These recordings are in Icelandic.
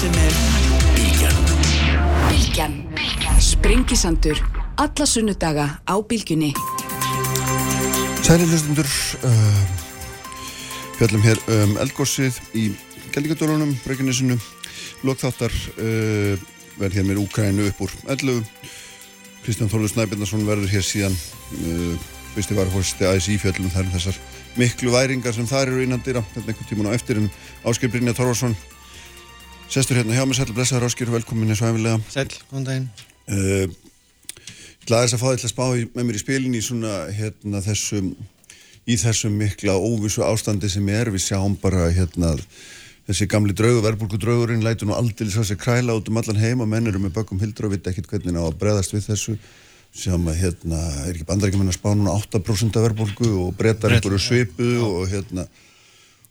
sem er Bilgjan Bilgjan Sprengisandur Alla sunnudaga á Bilgjunni Sæli hlustundur uh, Fjallum hér um eldgósið í Gellíkadólunum, Reykjanesinu. Lokþáttar uh, verð hér með Úkrænu upp úr 11 Kristján Þólu Snæbjörnarsson verður hér síðan uh, fyrsti varfórsti aðeins í fjöllum þar um þessar miklu væringar sem þar eru innan dýra þetta er einhvern tíman á eftir en Áskil Brynja Þorvarsson sestur hérna hjá mig, sæl blessaður Áskil, velkomin eins og æfilega Sæl, góðan daginn. Uh, Glæðis að fá þetta spá í, með mér í spilin í svona hérna þessum í þessum mikla óvissu ástandi sem er. Við sjáum bara hérna þessi gamli draugur, verbulgu draugurinn lætur nú aldrei svo að kræla út um allan heim og menn eru með bökum hildur og vita ekkit hvernig að breðast við þessu. Sem að hérna er ekki bandarækjumenn að spá núna 8% af verbulgu og breytar einhverju svipu og hérna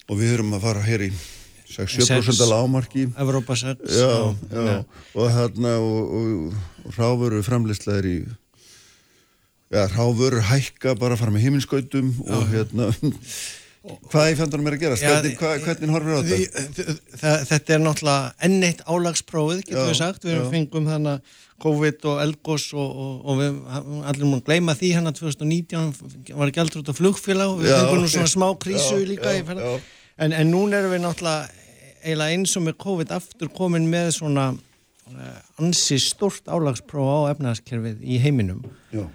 og við erum að fara hér í 6-7% af lámarki Evrópa 6 já, já, og hérna og, og, og ráfuru framleysla er í já, ráfuru hækka bara að fara með heiminskautum og hérna hvað í fjandunum er að gera? Hvernig, hvað, hvernig horfir á þetta? Þetta er náttúrulega enneitt álagsprófið, getur við sagt. Við já. fengum þannig COVID og Elgos og, og, og við allir múin að gleyma því hérna 2019 var ekki aldrei út á flugfélag. Og við já, fengum nú svona smá krísu já, líka en, en núna erum við náttúrulega eiginlega eins og með COVID aftur komin með svona uh, ansi stort álagspróf á efnaðaskerfið í heiminum. Já.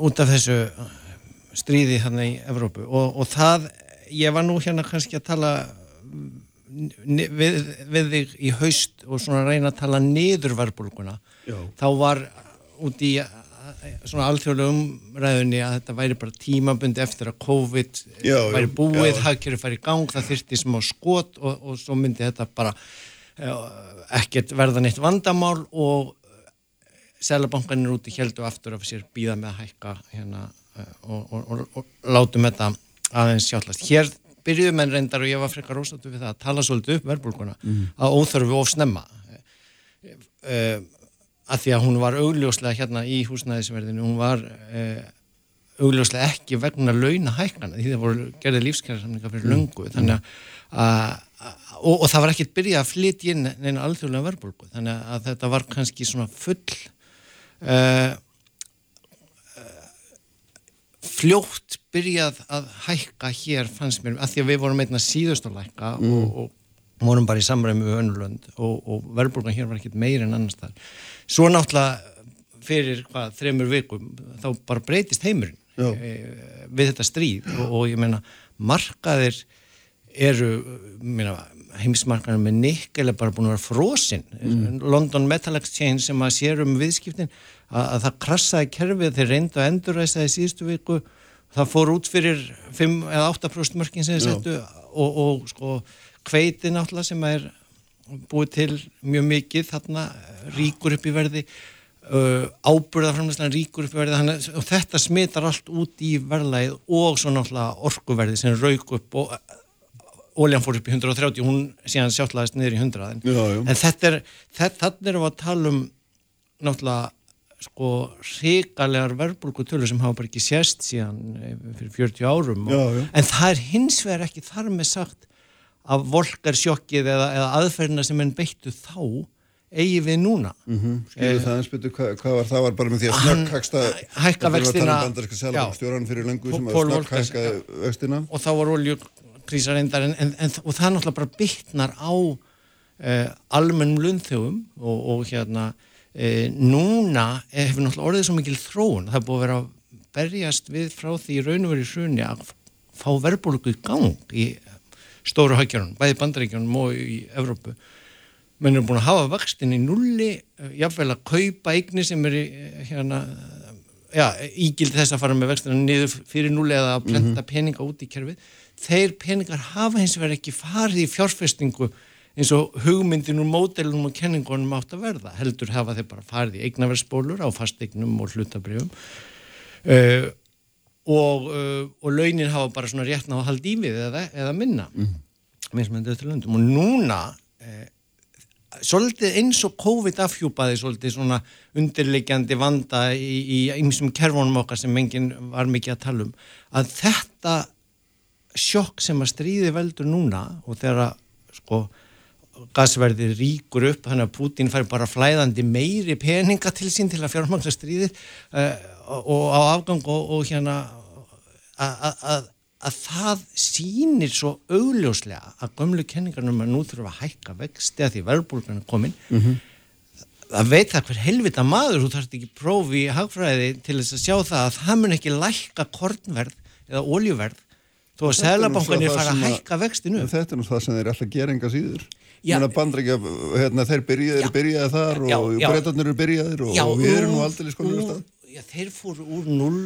út af þessu stríði hérna í Evrópu. Og, og það, ég var nú hérna kannski að tala við, við þig í haust og svona reyna að tala niður verbulguna þá var út í svona alþjóðlega umræðunni að þetta væri bara tímabundi eftir að COVID já, væri búið, hagkerri færi í gang, það þyrti smá skot og, og svo myndi þetta bara ekkert verða neitt vandamál og Sælabankanir úti heldu aftur af sér býða með að hækka hérna og, og, og látum þetta aðeins sjálfast. Hér byrjuðum en reyndar og ég var frekar ósattu við það að tala svolítið upp verbulguna mm. að óþörfu of snemma uh, að því að hún var augljóslega hérna í húsnæðisverðinu, hún var uh, augljóslega ekki vegna launahækana því það voru gerðið lífskjæðarsamlinga fyrir mm. löngu þannig að og, og það var ekkert byrjað að flytja inn neina alþjóðlega verbulgu þannig að þetta var kannski svona full uh, fljótt byrjað að hækka hér fannst mér, að því að við vorum einna síðust að hækka mm. og, og vorum bara í samræmi við önnulönd og, og verðbólgan hér var ekkert meir en annars þar svo náttúrulega fyrir hvað, þreymur vikum, þá bara breytist heimurinn e, við þetta stríð. Og, og ég meina markaðir eru meina, heimsmarkaðir með nikk eða bara búin að vera frosinn. Mm. London Metal Exchange sem að sér um viðskiptin að, að það krassaði kerfið þeir reyndu að endurræsa í síðustu viku. Það fór út fyrir 5 eða 8% mörkin sem þeir settu og, og sko kveiti náttúrulega sem er búið til mjög mikið þarna ríkur upp í verði uh, ábyrðarframleyslan ríkur upp í verði þannig, og þetta smitar allt út í verðlæð og svo náttúrulega orkuverði sem rauk upp og óljan fór upp í 130 hún síðan sjálflaðist niður í 100 en, já, já. en þetta er er að tala um náttúrulega sko ríkalegar verbulgutölu sem hafa bara ekki sérst síðan eh, fyrir 40 árum og, já, en það er hins vegar ekki þar með sagt af volkarsjokkið eða, eða aðferðina sem enn beittu þá eigi við núna. Mm -hmm. Skilur eh, það eins betur, hvað, hvað var það var bara með því að hækka vextina. stjóran fyrir lengu sem að snögghækka vextina. Og þá var oljukrísar endar en, en, en, og það náttúrulega bara bytnar á eh, almennum lundþjóðum og, og hérna eh, núna hefur náttúrulega orðið svo mikil þróun. Það er búið að vera að berjast við frá því raun og verið hrunni að fá verbulgu í gang í stóru hækjarunum, bæði bandaríkjunum og í Evrópu. Menn eru búin að hafa vextin í nulli eh, jáfnveil að kaupa eigni sem er eh, hérna já, ígild þess að fara með vextina niður fyrir nulli eða að plenta mm -hmm. peninga út í kerfið. Þeir peningar hafa hins vegar ekki farið í fjárfestingu eins og hugmyndin úr módelunum og kenningunum átt að verða heldur hafa þeir bara farið í eignaverðsbólur á fasteignum og hlutabrjöfum uh, og, uh, og launin hafa bara svona réttna á hald í við eða, eða minna mm. og núna uh, svolítið eins og COVID afhjúpaði svolítið svona undirleikjandi vanda í einsum kervónum okkar sem enginn var mikið að tala um að þetta sjokk sem að stríði veldur núna og þegar sko gasverði ríkur upp þannig að Putin fær bara flæðandi meiri peninga til sín til að fjármangsa stríðið uh, og á afgang og, og hérna að að það sýnir svo augljóslega að gömlu kenningarnum að nú þurfum að hækka vexti að því verðbúlgan er komin mm -hmm. það veit það hver helvita maður þú þarfst ekki prófi í hagfræði til þess að sjá það að það mun ekki lækka kornverð eða oljuverð þó að selabankanir fara að hækka vextinu Þetta er nú það sem þeir alltaf gera enga síður. Bandrækja, hérna, þeir byrjaði, þar já, og breytarnir eru byrjaðir og, já, og við erum nú aldrei skoðum úr, Þeir fóru úr 0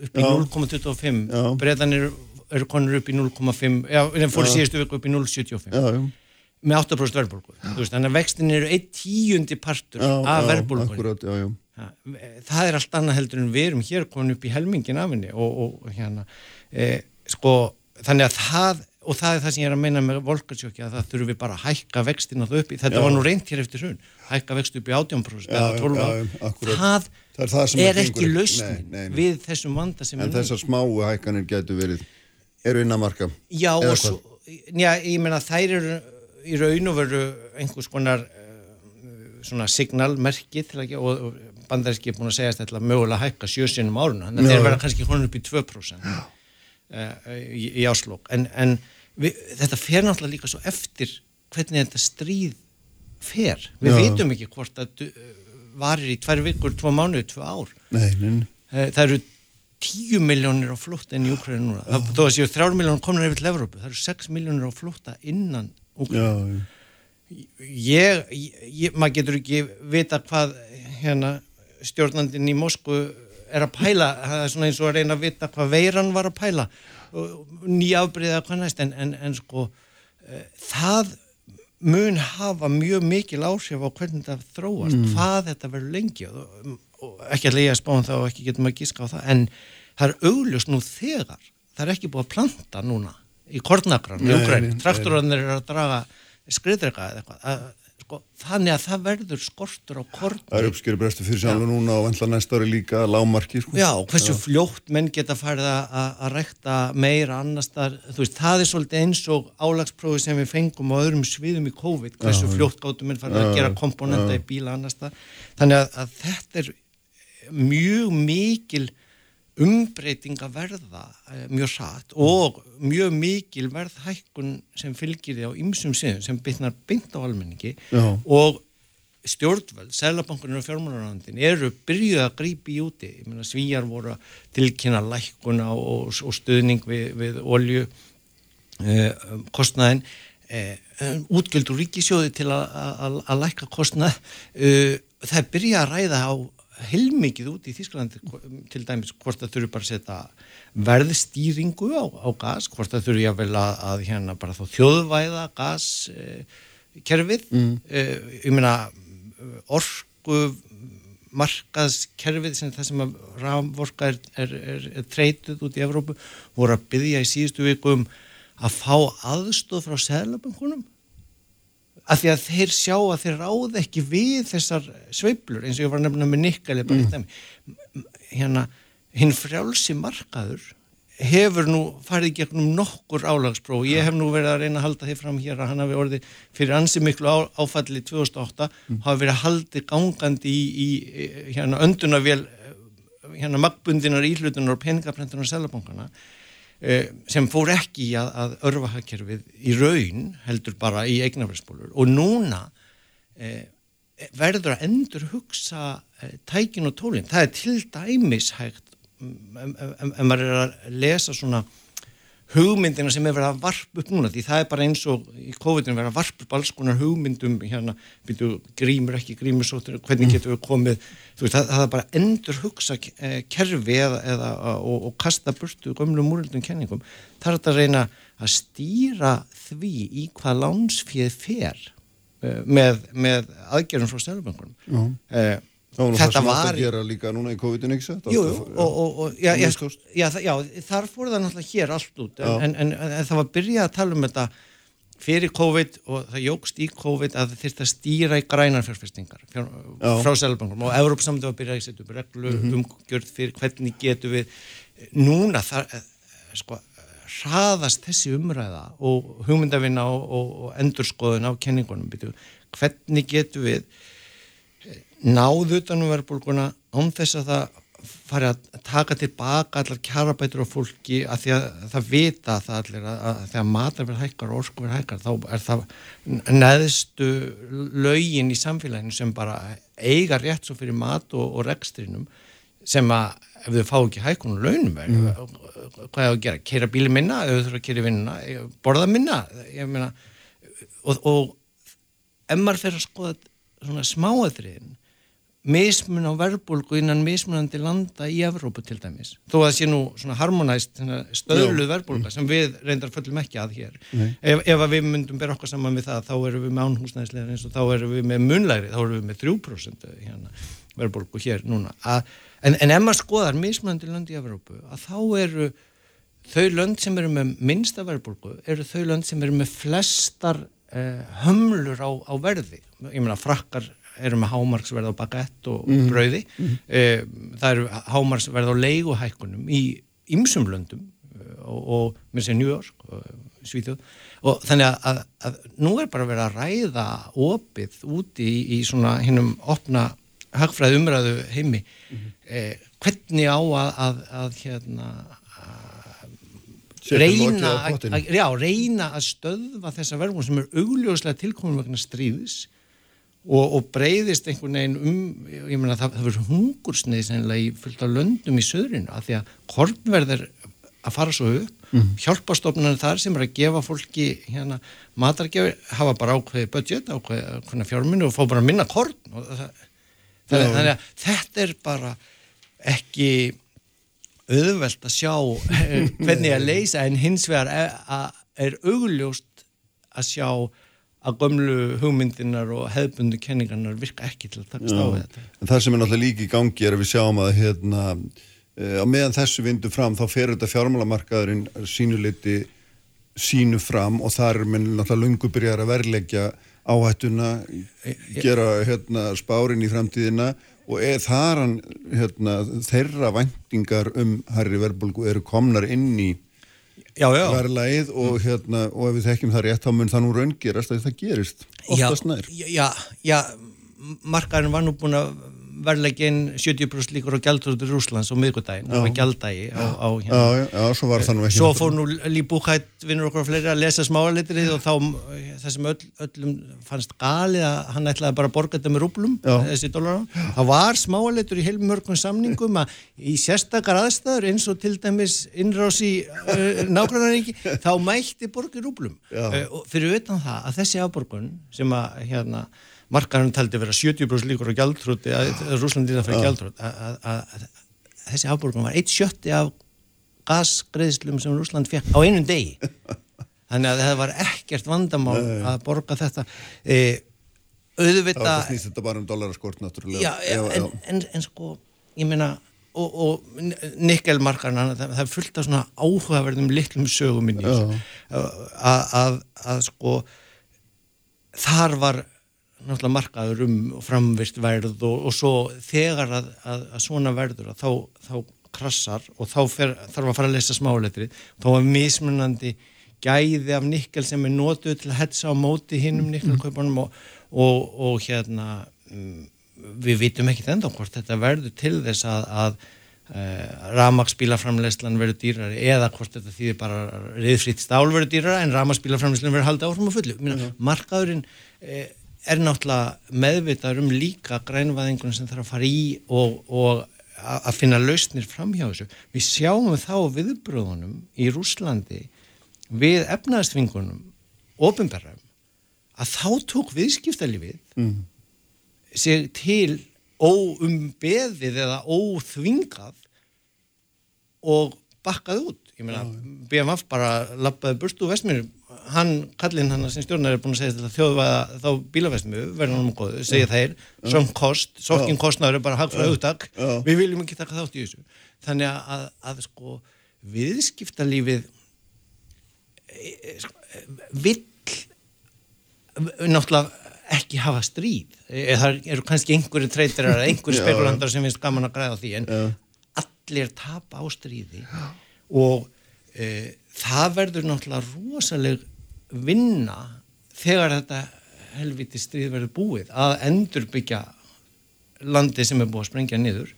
upp í 0,25 breytarnir eru konur upp í 0,5 já, þeim fóru síðustu viku upp í 0,75 með 8% verðbólgu. Þannig að vextin eru einn tíundi partur já, af verðbólgu það er allt annað heldur en við erum hér konur upp í helmingin af henni og, og hérna e, sko, þannig að það og það er það sem ég er að meina með volkarsjóki að það þurfum við bara að hækka vextin að það upp í þetta já. var nú reynd hér eftir hrun hækka vext upp í 18% eða 12% það, það er, það er ekki lausnin við þessum vanda sem en þessar smáu hækkanir getur verið eru innamarka já, svo, já, ég meina þær eru í raun og veru einhvers konar uh, svona signalmerki og, og bandarinski er búin að segja að þetta mögulega hækka sjösinum áruna þannig að þeir vera kannski honum upp í 2% uh, í, í áslokk en, en við, þetta fer náttúrulega líka svo eftir hvernig þetta stríð fer. Við já. veitum ekki hvort að varir í tvær vikur, tvo mánu, tvo ár. Nei, nei. það eru tíu miljónir á flótta inn í Úkræni núna. Oh. þó að séu þrjáru miljónir komur yfir til Evrópu það eru sex miljónir á flótta innan Úkræni ég, ég, maður getur ekki vita hvað hérna stjórnandin í Moskvu er að pæla. Það er svona eins og að reyna að vita hvað veiran var að pæla. Nýja afbreyða hvað næst en, en, en sko uh, það mun hafa mjög mikil áhrif á hvernig það þróast, mm. hvað þetta verður lengi og og ekki að leiða spáðan þá og ekki getum að gíska á það en það er auglust nú þegar það er ekki búið að planta núna í kornakran, í Ukræn, traktorannir er að draga skriðdrega eða eitthvað sko, þannig að það verður skortur á korn Það er uppskjöru brestu fyrir sjálf núna og vantla næsta ári líka lámarki sko. Já, hversu Já. fljótt menn geta farið að rekta meira annars þar, þú veist, það er svolítið eins og álagsprófi sem við fengum á öðrum sviðum í COVID, hversu Já. fljótt gáttum menn farið að gera komponenta í bíla annars þar þannig að, að þetta er mjög mikil umbreyting að verða eh, mjög satt og mjög mikil verðhækkun sem fylgir því á ymsum siðum sem bytnar bynd á almenningi Já. og stjórnvöld, Sælabankunir og fjármálarandin eru byrjuð að grípi í úti meina svíjar voru að tilkynna lækkuna og, og stuðning við, við olju eh, kostnæðin eh, útgjöldur ríkisjóði til að lækka kostnæð eh, það byrjuð að ræða á heilmikið út í Þísklandi til dæmis hvort það þurfi bara að setja verðstýringu á, á gas, hvort það þurfi að að, hérna bara þá þjóðvæða gaskerfið eh, mm. eh, ég meina orgu markaðskerfið sem það sem að rafvorka er, er, er, er treytuð út í Evrópu voru að byggja í síðustu vikum að fá aðstóð frá seglabankunum að því að þeir sjá að þeir ráð ekki við þessar sveiblur eins og ég var nefnilega með Nikkali mm. hérna, hinn frjálsi markaður hefur nú farið gegnum nokkur álagspróf ég hef nú verið að reyna að halda því fram hér að hann hafi orðið fyrir ansi miklu á, áfalli 2008 mm. hafi verið haldið gangandi í, í hérna öndunavél hérna magbundinar íhlutunar og peningaprentunar og selabankana Eh, sem fór ekki að, að örfa hagkerfið í raun heldur bara í eignafræðspólur og núna eh, verður að endur hugsa eh, tækin og tólinn. Það er til dæmis hægt en maður er að lesa svona hugmyndina sem er verið að varpa upp núna því það er bara eins og í COVID-19 verið að varpa upp alls konar hugmyndum hérna, byrju, grímur ekki grímur sóttur, hvernig mm. getur við komið veist, það, það er bara endur hugsa eh, kerfi eða, eða, og, og kasta burtu gömlu múrildum kenningum. Það er að reyna að stýra því í hvað lánsfið fer eh, með, með aðgerðum frá stjálfbankunum þetta var að gera líka núna í COVID-19 ekki sett jú, og, og, og já, já, já, já, þar fór það náttúrulega hér allt út en, en, en, en það var að byrja að tala um þetta fyrir COVID og það jógst í COVID að það þurfti að stýra í grænarfjárfestingar frá selbankum og Európsamöndi var að byrja að setja upp reglu mm -hmm. umgjörð fyrir hvernig getur við núna þar, eh, sko, hraðast þessi umræða og hugmyndavinna og, og, og endurskoðun á kenningunum byrju, hvernig getur við náðu utanum verðbólguna án þess að það fari að taka tilbaka allar kjarabætur á fólki að því að það vita það allir að, að þegar matar verð hækkar og orku verð hækkar þá er það neðstu laugin í samfélaginu sem bara eiga rétt svo fyrir mat og, og rekstrinum sem að ef þau fá ekki hækkunum launum mm. hvað er að gera, keira bíli minna ef þau þurfa að keira vinnuna, borða minna meina, og, og ef maður fer að skoða svona smáaðriðin mismun á verbulgu innan mismunandi landa í Evrópu til dæmis. Þó að það sé nú svona harmonæst stöðluð verbulga sem við reyndar föllum ekki að hér. Ef, ef við myndum bera okkar saman við það þá erum við með ánhúsnæðislega eins og þá erum við með munlæri þá erum við með 3% hérna, verbulgu hér núna. Að, en, en ef maður skoðar mismunandi land í Evrópu að þá eru þau lönd sem eru með minnsta verbulgu eru þau lönd sem eru með flestar eh, hömlur á, á verði. Ég meina frakkar eru með hámarksverð á bagett og mm. brauði mm. Uh, það eru hámarksverð á leiguhækkunum í ymsum löndum uh, og, og mér sé New York og Svíþjóð og þannig að, að, að nú er bara verið að ræða opið úti í, í svona hinnum opna hagfræð umræðu heimi mm. uh, hvernig á að, að hérna reyna, já, reyna að stöðva þessa verðmún sem er augljóslega tilkominn vegna stríðis og, og breyðist einhvern veginn um, ég meina það, það verður hungursnið sennilega í fullt af löndum í söðrinu að því að kornverðir að fara svo upp. Mm. hjálpastofnarnir þar sem er að gefa fólki hérna matargefi hafa bara ákveði budget, ákveði fjárminu og fá bara minna korn. Það, það, þannig að þetta er bara ekki auðvelt að sjá eh, hvernig að leysa en hins vegar er augljóst að sjá að gömlu hugmyndinar og hefðbundu kenningarnar virka ekki til að takast á þetta. En það sem er náttúrulega líki í gangi er að við sjáum að hérna, e, á meðan þessu vindu fram þá fer þetta fjármálamarkaðurinn sínuleiti sínu fram og þar er minn náttúrulega lungubyrjar að verleggja áhættuna, gera hérna, spárin í framtíðina og er þar hann hérna, þeirra vendingar um Harry Verbulgu eru komnar inn í verðlægið og, hérna, og ef við þekkjum það rétt þá mun það nú raungerast að það gerist oftast nær. Já, já, markaðin var nú búin að verðlegin 70% líkur á gældrúður Rúslands og miðgudaginn, það var gælddagi á, á hérna. Já, já, svo var það nú ekki Svo fór nú Líbúkætt vinnur okkur fleiri að lesa smáalitrið og þá það sem öll, öllum fannst gali að hann ætlaði bara að borga þetta með rúblum þessi dólar á, það var smáalitur í heilmörgum samningum að í sérstakar aðstæður eins og til dæmis innrás í uh, nákvæmlega þá mælti borgi rúblum. Uh, fyrir utan það að þessi afborgun sem að hérna markaðurinn taldi vera 70% líkur á gjaldrúti að Rúslandi það fyrir gjaldrút að þessi afborgun var eitt sjötti af gasgreðslum sem Rúsland fekk á einum degi. Þannig að það var ekkert vandamál að borga þetta. E, auðvita Það snýst þetta bara um dollarskort náttúrulega. Já, já, en, en, en sko, ég meina og, og nikkelmarkarna það, það er fullt af svona áhugaverðum litlum sögum að sko þar var náttúrulega markaður um framvist verð og, og svo þegar að, að, að svona verður að þá, þá krassar og þá fer, þarf að fara að lesa smáletri þá er mismunandi gæði af nikkel sem er nótuð til að hetsa á móti hinnum nikkelkaupunum og, og, og hérna mm, við vitum ekki þendan hvort þetta verður til þess að, að uh, eh, ramagsbílaframlegslan verður dýrari eða hvort þetta þýðir bara riðfritt stál verður dýrara en ramagsbílaframlegslan verður haldið áfram á fullu. Minna, markaðurinn uh, er náttúrulega meðvitað um líka grænvæðingun sem þarf að fara í og, og að finna lausnir fram hjá þessu. Við sjáum þá viðbröðunum í Rúslandi við efnaðstvingunum ofinberðum að þá tók viðskiptalífið mm. sig til óumbeðið eða óþvingað og bakkað út. Ég meina, BMF bara lappaði burstu úr vestmjörnum hann, kallinn hann sem stjórnar er búin að segja þetta þjóðvæða þá bílaversmu verður hann góðu, segja ja. þeir som kost, sokkin kostnaður er bara hagfræð auðtak, við viljum ekki taka þátt í þessu. Þannig að, að, að sko viðskiptalífið e, e, sko, vill náttúrulega ekki hafa stríð. E, það eru kannski einhverju treytirar einhverju spekulandar sem finnst gaman að græða því en allir tapa á stríði og e, það verður náttúrulega rosaleg vinna þegar þetta helviti stríð verður búið að endurbyggja landi sem er búið að sprengja niður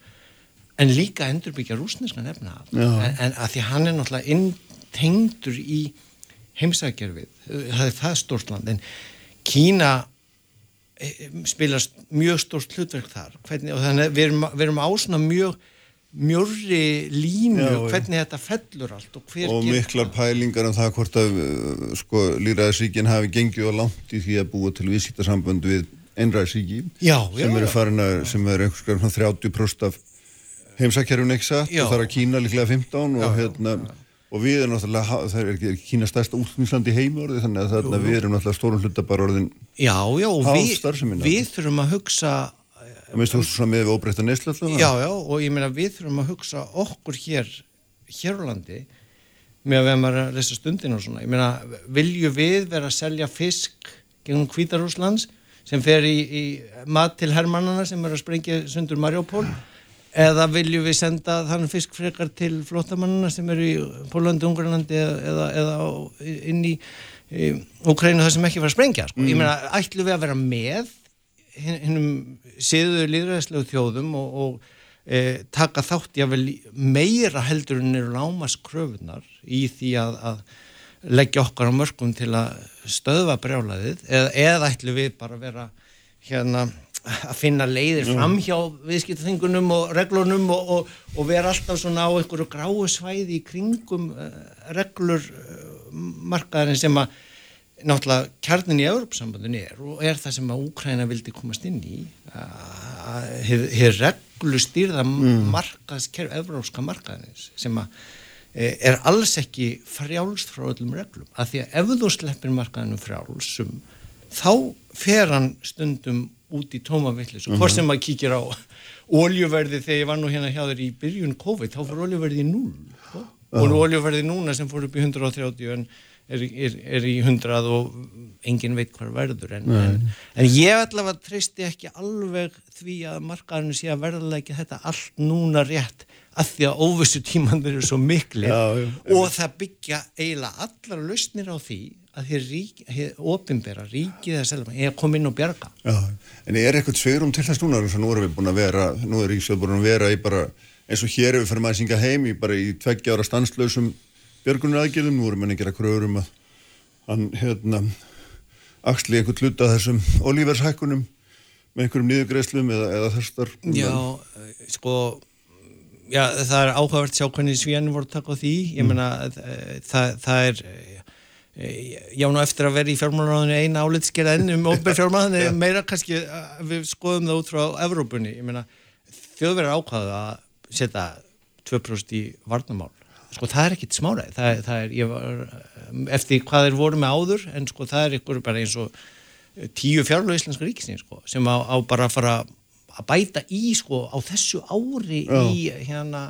en líka endurbyggja rúsneskan efnahag. En, en að því hann er náttúrulega intengdur í heimsækjarfið það er það stórt land en Kína e, spilar mjög stórt hlutverk þar. Hvernig, og þannig við erum, við erum á svona mjög mjörri línu Já, já. hvernig þetta fellur allt og hver og miklar það. pælingar um það hvort að uh, sko, líraðisíkin hafi gengið á langt í því að búa til viðsýttasambönd við einræðisíki Já, já, sem eru já. farin að, sem eru einhvers svona 30% af satt Já. og það er að Kína líklega 15 og Já, já, hérna og við erum náttúrulega, það er ekki Kína stærsta heimi orðið þannig að þarna við erum náttúrulega stórum hluta bara orðin Já, já, við, við þurfum að hugsa að minnst þú svona með við óbreytta neyslu allavega Já, já, og ég meina við þurfum að hugsa okkur hér, hér á landi með að við erum að lesa stundin og svona. Ég meina, viljum við vera að selja fisk gegn Hvítarúslands sem fer í, í mat til hermannana sem er að sprengja sundur Mariupol eða viljum við senda þann fisk frekar til flottamannana sem eru í Pólandi, Ungarlandi eða, eða, inn í, Ukraínu það sem ekki var að sprengja, sko. Ég meina, ætlum við að vera með hinnum síðuðu líðræðislegu þjóðum og, og e, taka þátt í að vel meira heldur en eru lámas kröfunar í því að, að leggja okkar á mörgum til að stöðva brjálaðið eða, eða ætlum við bara að vera hérna að finna leiðir fram hjá viðskiptaþingunum og reglunum og, og, og vera alltaf svona á einhverju gráu svæði í kringum uh, reglur uh, markaðarinn sem að náttúrulega kjarnin í Európsambandinu er og er það sem að Úkræna vildi komast inn í að hér reglu stýrða markaðskerf, evrópska markaðinins sem að e, er alls ekki frjálst frá öllum reglum. Að því að ef þú sleppir markaðinu frjálsum þá fer hann stundum út í tómavillis og hvort sem maður kíkir á oljuverði þegar ég var nú hérna hjá þér í byrjun COVID þá fyrir oljuverði í sko. og oljuverði núna sem fór upp í 130 en er, er, er í 100 og engin veit hvað verður en, en, en ég allavega treysti ekki alveg því að markaðinu sé að verðlega þetta allt núna rétt að því að óvissu tímanir eru svo já. og það byggja eiginlega allar lausnir á því að þér rík, ofinbera ríkið að selja, er að koma inn og bjarga. Já, en er eitthvað sveirum til þess núna nú erum við búin að vera, nú er Ríksjóð búin að vera í bara, eins og hér ef við fyrir maður að syngja heim í bara í tveggja ára stanslausum björgunar aðgjörðum, nú erum við að gera kröður um að hann, hérna axli einhvern hluta þessum olívershækkunum með einhverjum niðurgreislum eða, eða þessar Já, eh, sko já, það er áhugavert sjá hvernig svíðan voru að taka á því. Ég meina, eh, það, það er eh, já, nú eftir að vera í fjármálaráðinu eina álitsgerð enn um óbyrð fjármálaráðinu meira kannski við skoðum það út frá Evrópunni, ég meina þjóðverðar ákvaða að setja 2% í varnamál sko það er ekkit smáraði það, það er, ég var, eftir hvað þeir voru með áður en sko það er ykkur bara eins og tíu fjárlög íslenska ríkisins sko, sem á, á bara að fara að bæta í sko á þessu ári Já. í hérna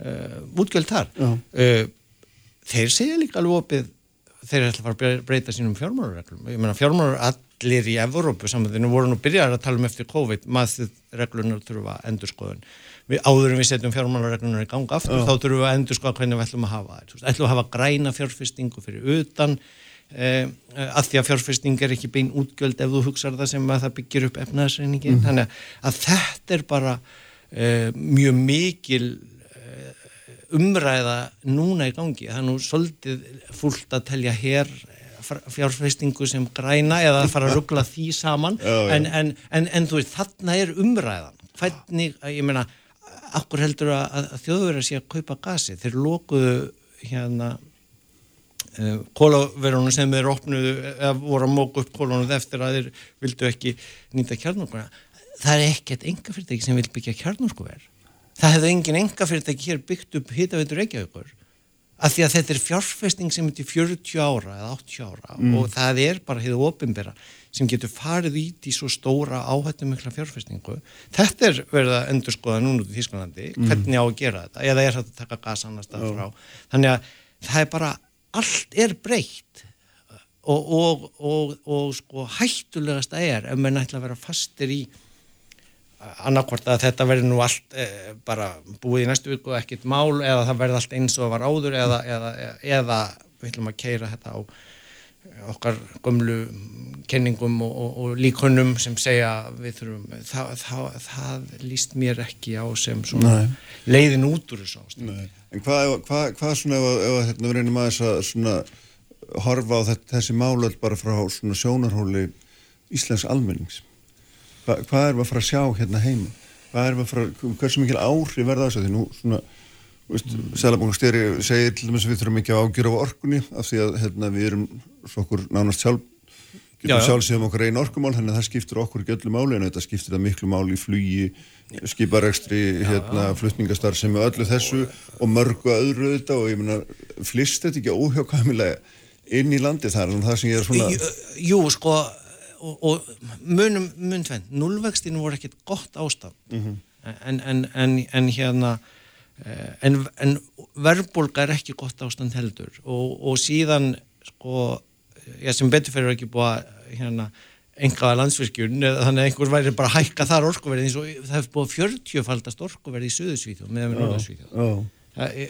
uh, útgjöld þar. Uh, þeir segja líka alveg opið þeir ætla að fara að bre- breyta sínum fjármálareglum. Ég meina fjármálar allir í Evrópu samvæðinu voru nú byrjar að tala um eftir COVID maður reglunar þurfa endurskoðun við áður en við setjum fjármálareglunar í ganga aftur þá þurfum við að endurskoða hvernig við ætlum að hafa þær. Þú veist, ætlum við að hafa græna fjárfestingu fyrir utan eh, að því að fjárfesting er ekki bein útgjöld ef þú hugsar það sem að það byggir upp efnaðsreiningi þannig að þetta er bara eh, mjög mikil umræða núna í gangi. Það er nú svolítið fúlt að telja hér fjárfestingu sem græna eða að fara að ruggla því saman. Já, já. En, en, en, en þú veist, þarna er umræðan. Hvernig, ég meina akkur heldur að, að þjóðverðar sé að kaupa gasi, þeir lokuðu hérna uh, kólaverunum sem þeir opnuðu eða voru að móka upp kólunum eftir að þeir vildu ekki nýta kjarnorkuna það er ekkert enga fyrirtæki sem vil byggja kjarnorkuver. Það hefði engin enga fyrirtæki hér byggt upp hitaveitur Reykjavíkur. Af því að þetta er fjárfesting sem er til 40 ára eða 80 ára og það er bara hefði ofinbera sem getur farið ít í svo stóra áhættu mikla fjárfestingu. Þetta er verið að endur skoða núna út í Þísklandi hvernig á að gera þetta? Eða er þetta að taka gas annars stað frá? Þannig að það er bara allt er breytt. Og, og, og, og sko hættulegasta er ef menn ætla að vera fastir í annarkvort að þetta verður nú allt eh, bara búið í næstu viku ekkit mál eða það verður allt eins og var áður eða, eða, eða við ætlum að keira þetta á okkar gömlu kenningum og, og, og líkonum sem segja við þurfum, það, það, það líst mér ekki á sem leiðin út úr þessu ástæði. En hvað, hvað, hvað svona ef, ef hérna, við reynum aðeins að svona horfa á þetta, þessi málöld bara frá svona sjónarhóli Íslands almennings? Hva, hvað er við að fara að sjá hérna heima? Hvað er við að fara, hversu mikil áhrif verða þess að því nú svona, veist. Sælabangarstýri segir til dæmis að við þurfum ekki að ágjöra á orkunni af því að hérna, við erum okkur nánast sjálf, getum sjálfsögum okkur einn orkumál, þannig að það skiptir okkur ekki öllu máli en þetta skiptir það miklu máli í flugi, skiparekstri, hérna, flutningastar sem er öllu þessu og mörgu öðru þetta og ég meina, flist þetta ekki óhjákvæmilega inn í landi þar, það sem ég er svona... Jú, sko og, og munum muntvend, nullvextinu voru ekkert gott ástaf mm -hmm. en, en, en, en hérna eh, en verðbólka er ekki gott ástand heldur. Og, og síðan sko, ég sem beturferður ekki búið að hérna engaða landsvirkjun, þannig að einhver væri bara að hækka þar orkuverði eins og það hefur búið 40 faldast orkuverði í Suðusvíþjóð meðan við Norðarsvíþjóð oh.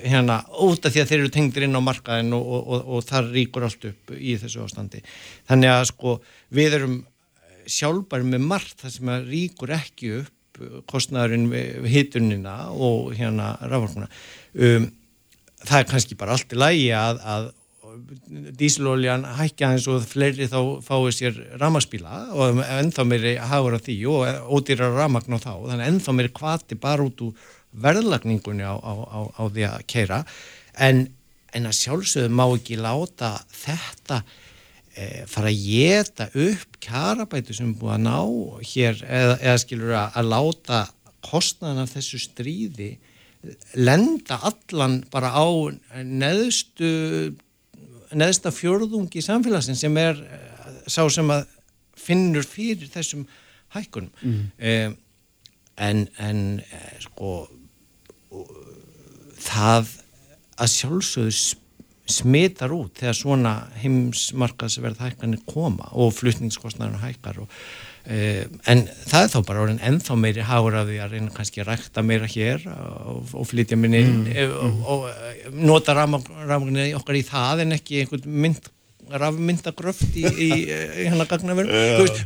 hérna, út af því að þeir eru tengdir inn á markaðin og, og, og þar ríkur allt upp í þessu ástandi. Þannig að sko við erum sjálfbæri með margt þar sem að ríkur ekki upp kostnæðurinn við hitunina og hérna ráðvarkuna um, það er kannski bara allt í lægi að, að dísiloljan hækja eins og fleiri þá fáið sér ramaspíla og ennþá meiri hafur á því og ódýrar ramagn á þá. Þannig ennþá meiri kvati bara út úr verðlagningunni á, á, á, á því að keira en, en að sjálfsögðu má ekki láta þetta e, fara að geta upp kjarabætu sem búið að ná hér eða, eða skilur að, að láta kostnaðan af þessu stríði lenda allan bara á neðstu neðsta fjörðungi samfélagsin sem er sá sem að finnur fyrir þessum hækkunum mm. eh, en, en eh, sko það að sjálfsögðu smitar út þegar svona heimsmarkaðsverð hækkanir koma og flutningskostnarinn hækkar og, eh, en það er þá bara orðin ennþá meiri háur af því að reyna kannski að rækta meira hér og, og flytja minni mm, e, og, mm. og eh, nota rafmagnir okkar í það en ekki einhvern mynd rafmyndagröft í, í, í hérna gagnaverð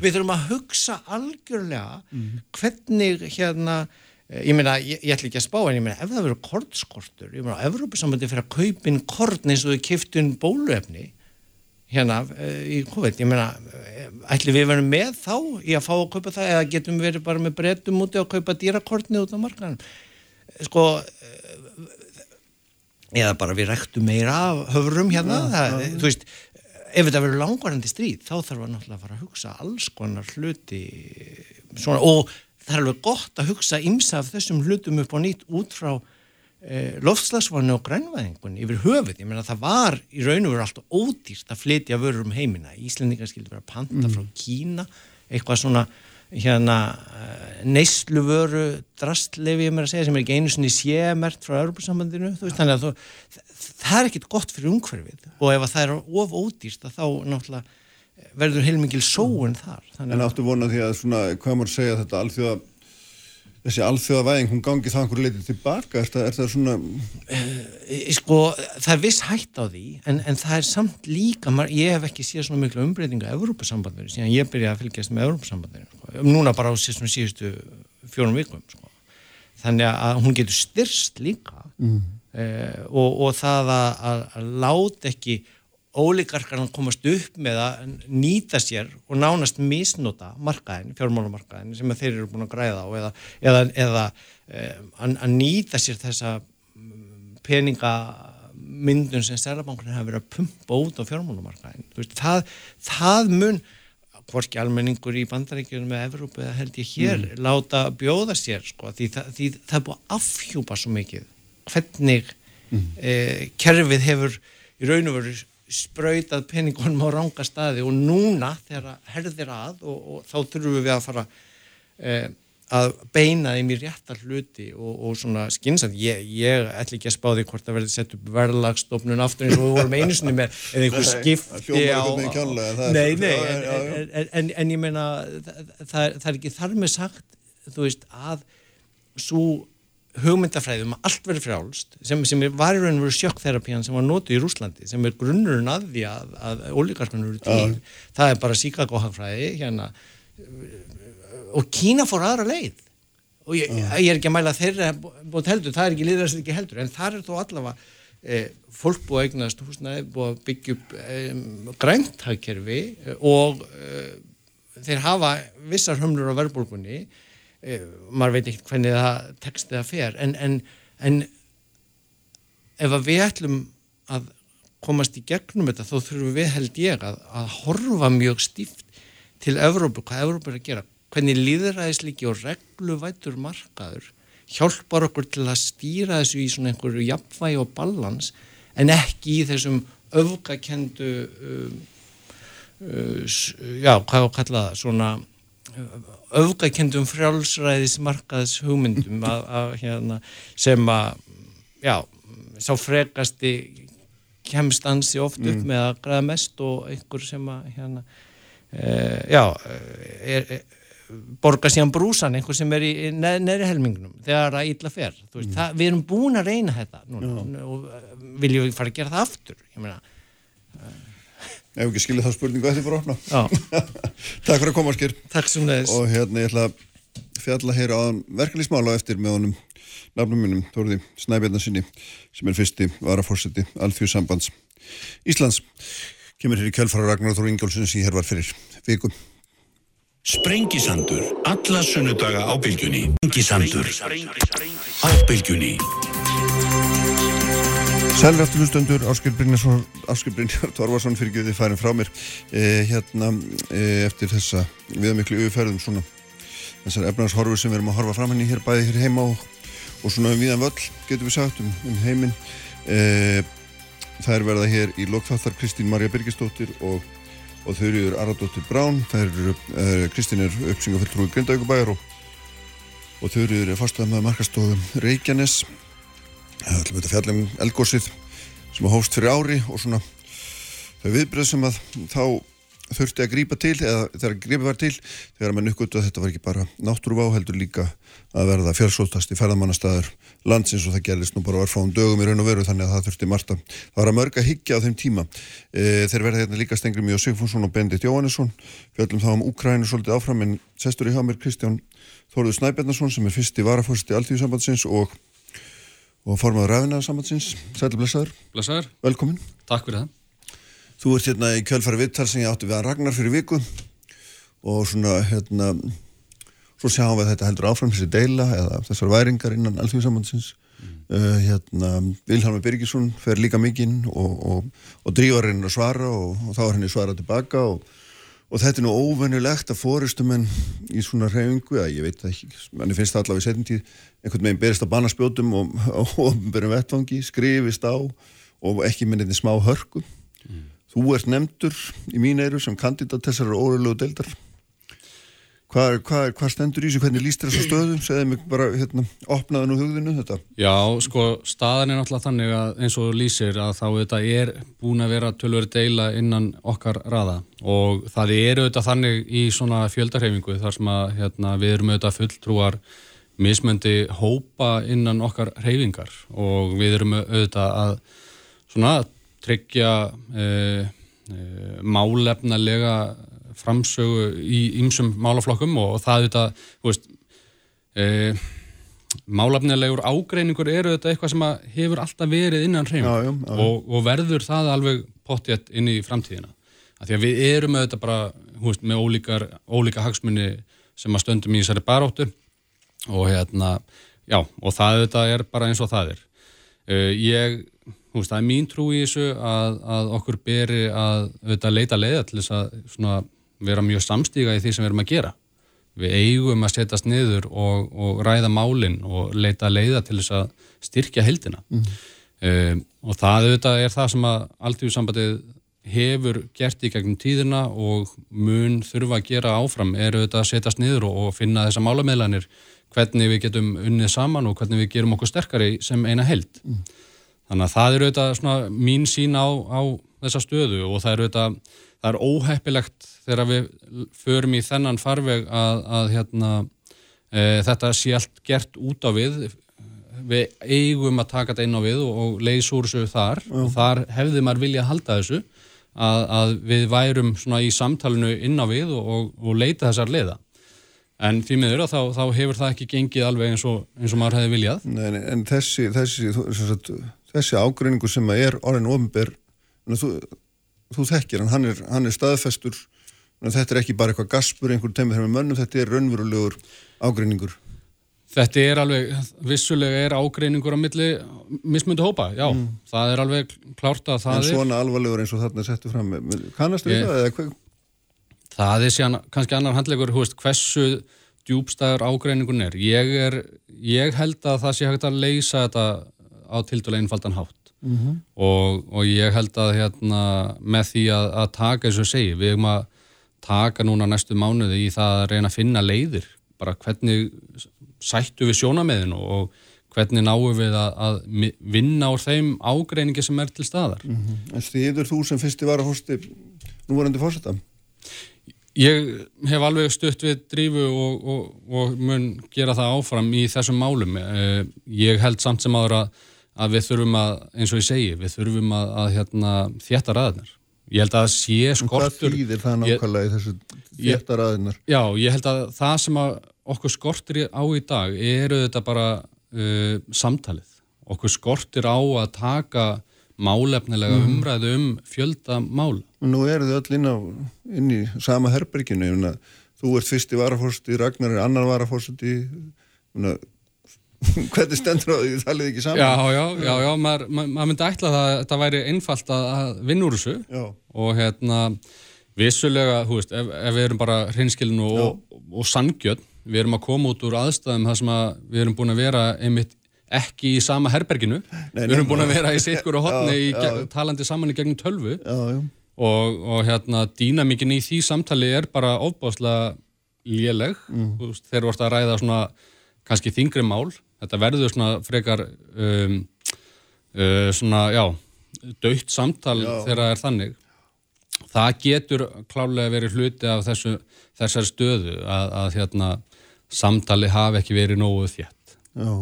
við þurfum að hugsa algjörlega mm. hvernig hérna Eh, ég meina, ég, ég ætla ekki að spá en ég meina, ef það verður kortskortur ég meina, Evrópussambandi fyrir að kaupin kort eins og þau kiftun bóluefni hérna eh, í COVID. Ég meina, eh, ætli við verðum með þá í að fá að kaupa það eða getum við verið bara með breytum úti að kaupa dýrakortni út á markanum sko eða bara við rektum meira af höfrum hérna, ja, það, ja. þú veist ef þetta verður langvarandi stríð þá þarf að náttúrulega fara að hugsa alls konar hluti svona og það er alveg gott að hugsa ymsa af þessum hlutum upp á nýtt út frá eh, loftslagsvarnu og grænvæðingunni yfir höfuð, ég meina það var í raun og veru alltaf ódýrt að flytja vörur um heimina, Íslendingar skildi vera panta mm. frá Kína, eitthvað svona hérna eh, neyslu vöru drastlefi ég meira að segja sem er ekki einu sinni sémert frá Europasambandinu, þannig að þú, það er ekkit gott fyrir umhverfið. Og ef það er of ódýrt þá náttúrulega verður heilmikil sóun þar. Þannig En áttu vonað því að svona, hvað maður segja þetta alþjóða, þessi alþjóða væðing hún gangi það einhverju leitið tilbaka er það, er það svona e, Sko, það er viss hægt á því en, en það er samt líka, ég hef ekki séð svona miklu umbreytinga á Evrópasambandinu síðan ég byrjaði að fylgjast með Evrópasambandinu sko. núna bara á síðan síðustu fjórum vikum sko. þannig að hún getur styrst líka mm. eh, og, og það að, að, að láta ekki ólíkarkarnar komast upp með að nýta sér og nánast misnota markaðin, fjármálumarkaðin sem þeir eru búin að græða á eða, eða, eða eh, að, nýta sér þessa mm, peningamyndun sem Sælabankurinn hafa verið að pumpa út á fjármálumarkaðin það, það mun hvorki almenningur í bandaríkjunum með Evrópu eða held ég hér mm. láta bjóða sér sko, því, því það er búin að afhjúpa svo mikið hvernig mm. eh, kerfið hefur í raun og veru sprautað peningunum á ranga staði og núna þegar herðir að og, og þá þurfum við að fara eh, að beina þeim í réttar hluti og, og svona skynsand ég, ég ætla ekki að spá því hvort að verði sett upp verðlagstofnun aftur eins og við vorum einu sinni með. Eða einhver skipti á, nei, nei, en, en, en, en ég meina það, það er ekki þar með sagt þú veist, að svo hugmyndafræðum að allt verður frjálst sem, sem var í raun og veru sjokkþerapían sem var nótu í Rúslandi sem er grunnurinn að því að, að ólíkarsmenn eru til uh. það er bara síkagóhagfræði hérna og Kína fór aðra leið og ég, uh. ég er ekki að mæla þeirra bótt heldur, það er ekki liðast ekki heldur en það er þó allavega e, fólk búið að eignast húsnaði búið að byggja upp e, grænthagkerfi og e, þeir hafa vissar hömlur á verðbólkunni e, maður veit ekki hvernig það tekstið að fer. En, en, en ef við ætlum að komast í gegnum þetta þá þurfum við held ég að, að horfa mjög stíft til Evrópu, hvað Evrópu er að gera. Hvernig líðræðisliki og regluvætur markaður hjálpar okkur til að stýra þessu í svona einhverju jafnvægi og ballans en ekki í þessum öfgakendu um, uh, já, hvað var að kalla það svona öfgakendum frjálsræðismarkaðs hugmyndum að, að, hérna, sem að já, sá frekasti kemst ansi oft upp mm. með að græða mest og einhver sem að hérna, e, já er, er, borga síðan brúsan einhver sem er í neð, neðri helmingnum þegar það ítla fer veist, mm. það, við erum búin að reyna þetta núna, og viljum við fara að gera það aftur ég meina Ef ekki skilja þá spurningu eftir að opna. Takk fyrir að koma Skir Takk sem neðis Og hérna ég ætla að fjalla hér á verkefnismála eftir með honum nafnum minnum Þorði Snæbjörnarsinni sem er fyrsti varafórseti Alþjóðsambands Íslands. Kemur hér í kjálfara Ragnar Þór Ingjálsson sem hér var fyrir vikum Sprengisandur alla sunnudaga á bylgjunni. Sprengisandur á bylgjunni Sælir eftir hlustundur, Áskil Brynjar Torvarsson fyrir því færin frá mér. Eh, hérna eh, eftir þessa viðmiklu yfirferðum svona þessar efnarshorfur sem við erum að horfa fram henni hér bæði hér heima og, og svona um viðan völl getur við sagt um, um heiminn. Eh, það er verða hér í lokþáttar Kristín Marja Birgistóttir og, og þauðriður Aradóttir Brán það eru eh, Kristín er uppsingafelltrúi Grindaugubæjar og, og þauðriður er fastað með markastofum Reykjanes Það ætlum við að fjalla um elgósið sem hóst fyrir ári og svona þau viðbröð sem að þá þurfti að grípa til eða þegar grípa var til þegar maður nukkutu að þetta var ekki bara náttúruvá heldur líka að verða fjársótast í ferðamannastæður landsins og það gerðist nú bara varfáum dögum í raun og veru þannig að það þurfti margt að það var að higgja á þeim tíma. E, þeir verða hérna líka stengri mjög Sigfússon og Bendit Jóhannesson. Fjöldum þá um Úkrænu svolítið áfram en sestur í hjá mér Kristján Þóruður Snæbjarnason sem er fyrst í varafórsti Altíðsambandsins og og formadur ræðina sambandsins. Sæli blessaður. Blessaður. Velkomin. Takk fyrir það. Þú ert hérna í kjölfari vittal sem ég átti við að Ragnar fyrir viku og svona hérna svo sjáum við þetta heldur áfram þessi deila eða þessar væringar innan alþjóðsambandsins mm. uh, hérna Vilhelm Birgisson fer líka mikinn og, og, og drívar henni að svara og, og þá er henni svara tilbaka og Og þetta er nú óvennulegt að fóristum en í svona reyfingu, að ég veit ekki, manni finnst það allavega í setjum tíð, einhvern veginn berist á banaspjótum og ofnbjörnum vettfangi, skrifist á og ekki minniðni smá hörku. Mm. Þú ert nefndur í mín eiru sem kandidat þessar óröðlegu deildar. Hvað, hvað, hvað stendur í sig, hvernig líst þér þessu stöðum? Segði mig bara, hérna, opnaðan úr hugðinu þetta. Já, sko, staðan er náttúrulega þannig að eins og lýsir að þá þetta er búin að vera tölveri deila innan okkar raða og það er auðvitað þannig í svona fjöldarhefingu þar sem að hérna, við erum auðvitað fulltrúar mismöndi hópa innan okkar reyfingar og við erum auðvitað að svona tryggja e, e, málefnalega framsögu í ymsum málaflokkum og það auðvitað, þú veist, e, málefnilegur ágreiningur eru auðvitað eitthvað sem hefur alltaf verið innan hreim og, og verður það alveg pottjett inn í framtíðina. Að því að við erum auðvitað bara, hú veist, með ólíkar, ólíka hagsmunni sem að stöndum í þessari baróttu og hérna, já, og það auðvitað er bara eins og það er. Uh, ég, þú það er mín trú í þessu að, að okkur beri að auðvitað leita leiða til þess að svona vera mjög samstíga í því sem við erum að gera. Við eigum að setjast niður og, og ræða málinn og leita leiða til þess að styrkja heldina. Mm um, og það auðvitað er það sem að alltífusambandið hefur gert í gegnum tíðina og mun þurfa að gera áfram er auðvitað að setjast niður og, og finna þessa málameðlanir hvernig við getum unnið saman og hvernig við gerum okkur sterkari sem eina held. Mm. Þannig að það er auðvitað mín sín á, á þessa stöðu og það er auðvitað það er óheppilegt þegar við förum í þennan farveg að, að hérna, e, þetta sé allt gert út á við. Við eigum að taka þetta inn á við og, og leys úr þessu þar. Og þar hefði maður vilja að halda þessu að, að við værum svona í samtalenu inn á við og, og, og leita þessar leiða. En því miður að þá, þá hefur það ekki gengið alveg eins og, eins og maður hefði viljað. Nei, nei, en þessi, þessi, sagt, þessi ágreiningu sem er orðin ofnber þú, þú þekkir hann, hann er, hann er staðfestur þetta er ekki bara eitthvað gaspur einhver teimur þeim með mönnum, þetta er raunverulegur ágreiningur Þetta er alveg, vissulega er ágreiningur á milli mismundu hópa, já, það er alveg klárt að en það er svona alvarlegur eins og þarna settu fram kannastu Ég- það eða hvað Það er síðan kannski annar handlegur, veist, hversu djúbstæður ágreiningun er. Ég er, ég held að það sé hægt að leysa þetta á tildulega einfaldan hátt. Og, og ég held að hérna, með því að, að taka eins og segi, við erum að taka núna næstu mánuði í það að reyna að finna leiðir, bara hvernig sættu við sjónameðinu og hvernig náum við að, að vinna úr þeim ágreiningi sem er til staðar. en stýður þú sem fyrsti varahósti núvarandi fórseta Ég hef alveg stutt við drífu og, og, og mun gera það áfram í þessum málum. Eh, Ég held samt sem áður að, að við þurfum að, eins og ég segi, við þurfum að, að hérna, þétta ræðnar. Ég held að það sé hvað skortur... þýðir það nákvæmlega í þessu þétta raðinnar Já, ég held að það sem að okkur skortir á í dag eru þetta bara uh, samtalið. Okkur skortir á að taka málefnilega umræðu um fjölda mála. nú eru þið öll inn, á, inn í sama herberginu þú ert fyrsti varafórseti Ragnar er annar varafórseti hvernig stendur á því það liði ekki saman Já, já, já, já, maður, maður, myndi ætla það að það væri einfalt að, vinna úr þessu Já. og hérna vissulega, hú veist, ef, ef við erum bara hreinskilin og, og, og sangjöld við erum að koma út úr aðstæðum þar sem að við erum búin að vera einmitt ekki í sama herberginu, Nei, við erum nei, búin að nei. vera í sikkur og hotni talandi saman í gegnum tölvu já, já. og, og hérna dýnamíkin í því samtali er bara ofbáslega léleg Mm. Þú veist, þegar þú ert að ræða svona kannski þingri mál þetta verður svona frekar um, uh, svona, já döitt samtal Já. þegar það er þannig það getur klálega verið hluti af þessu, þessari stöðu að, að hérna samtali hafi ekki verið nógu þétt já.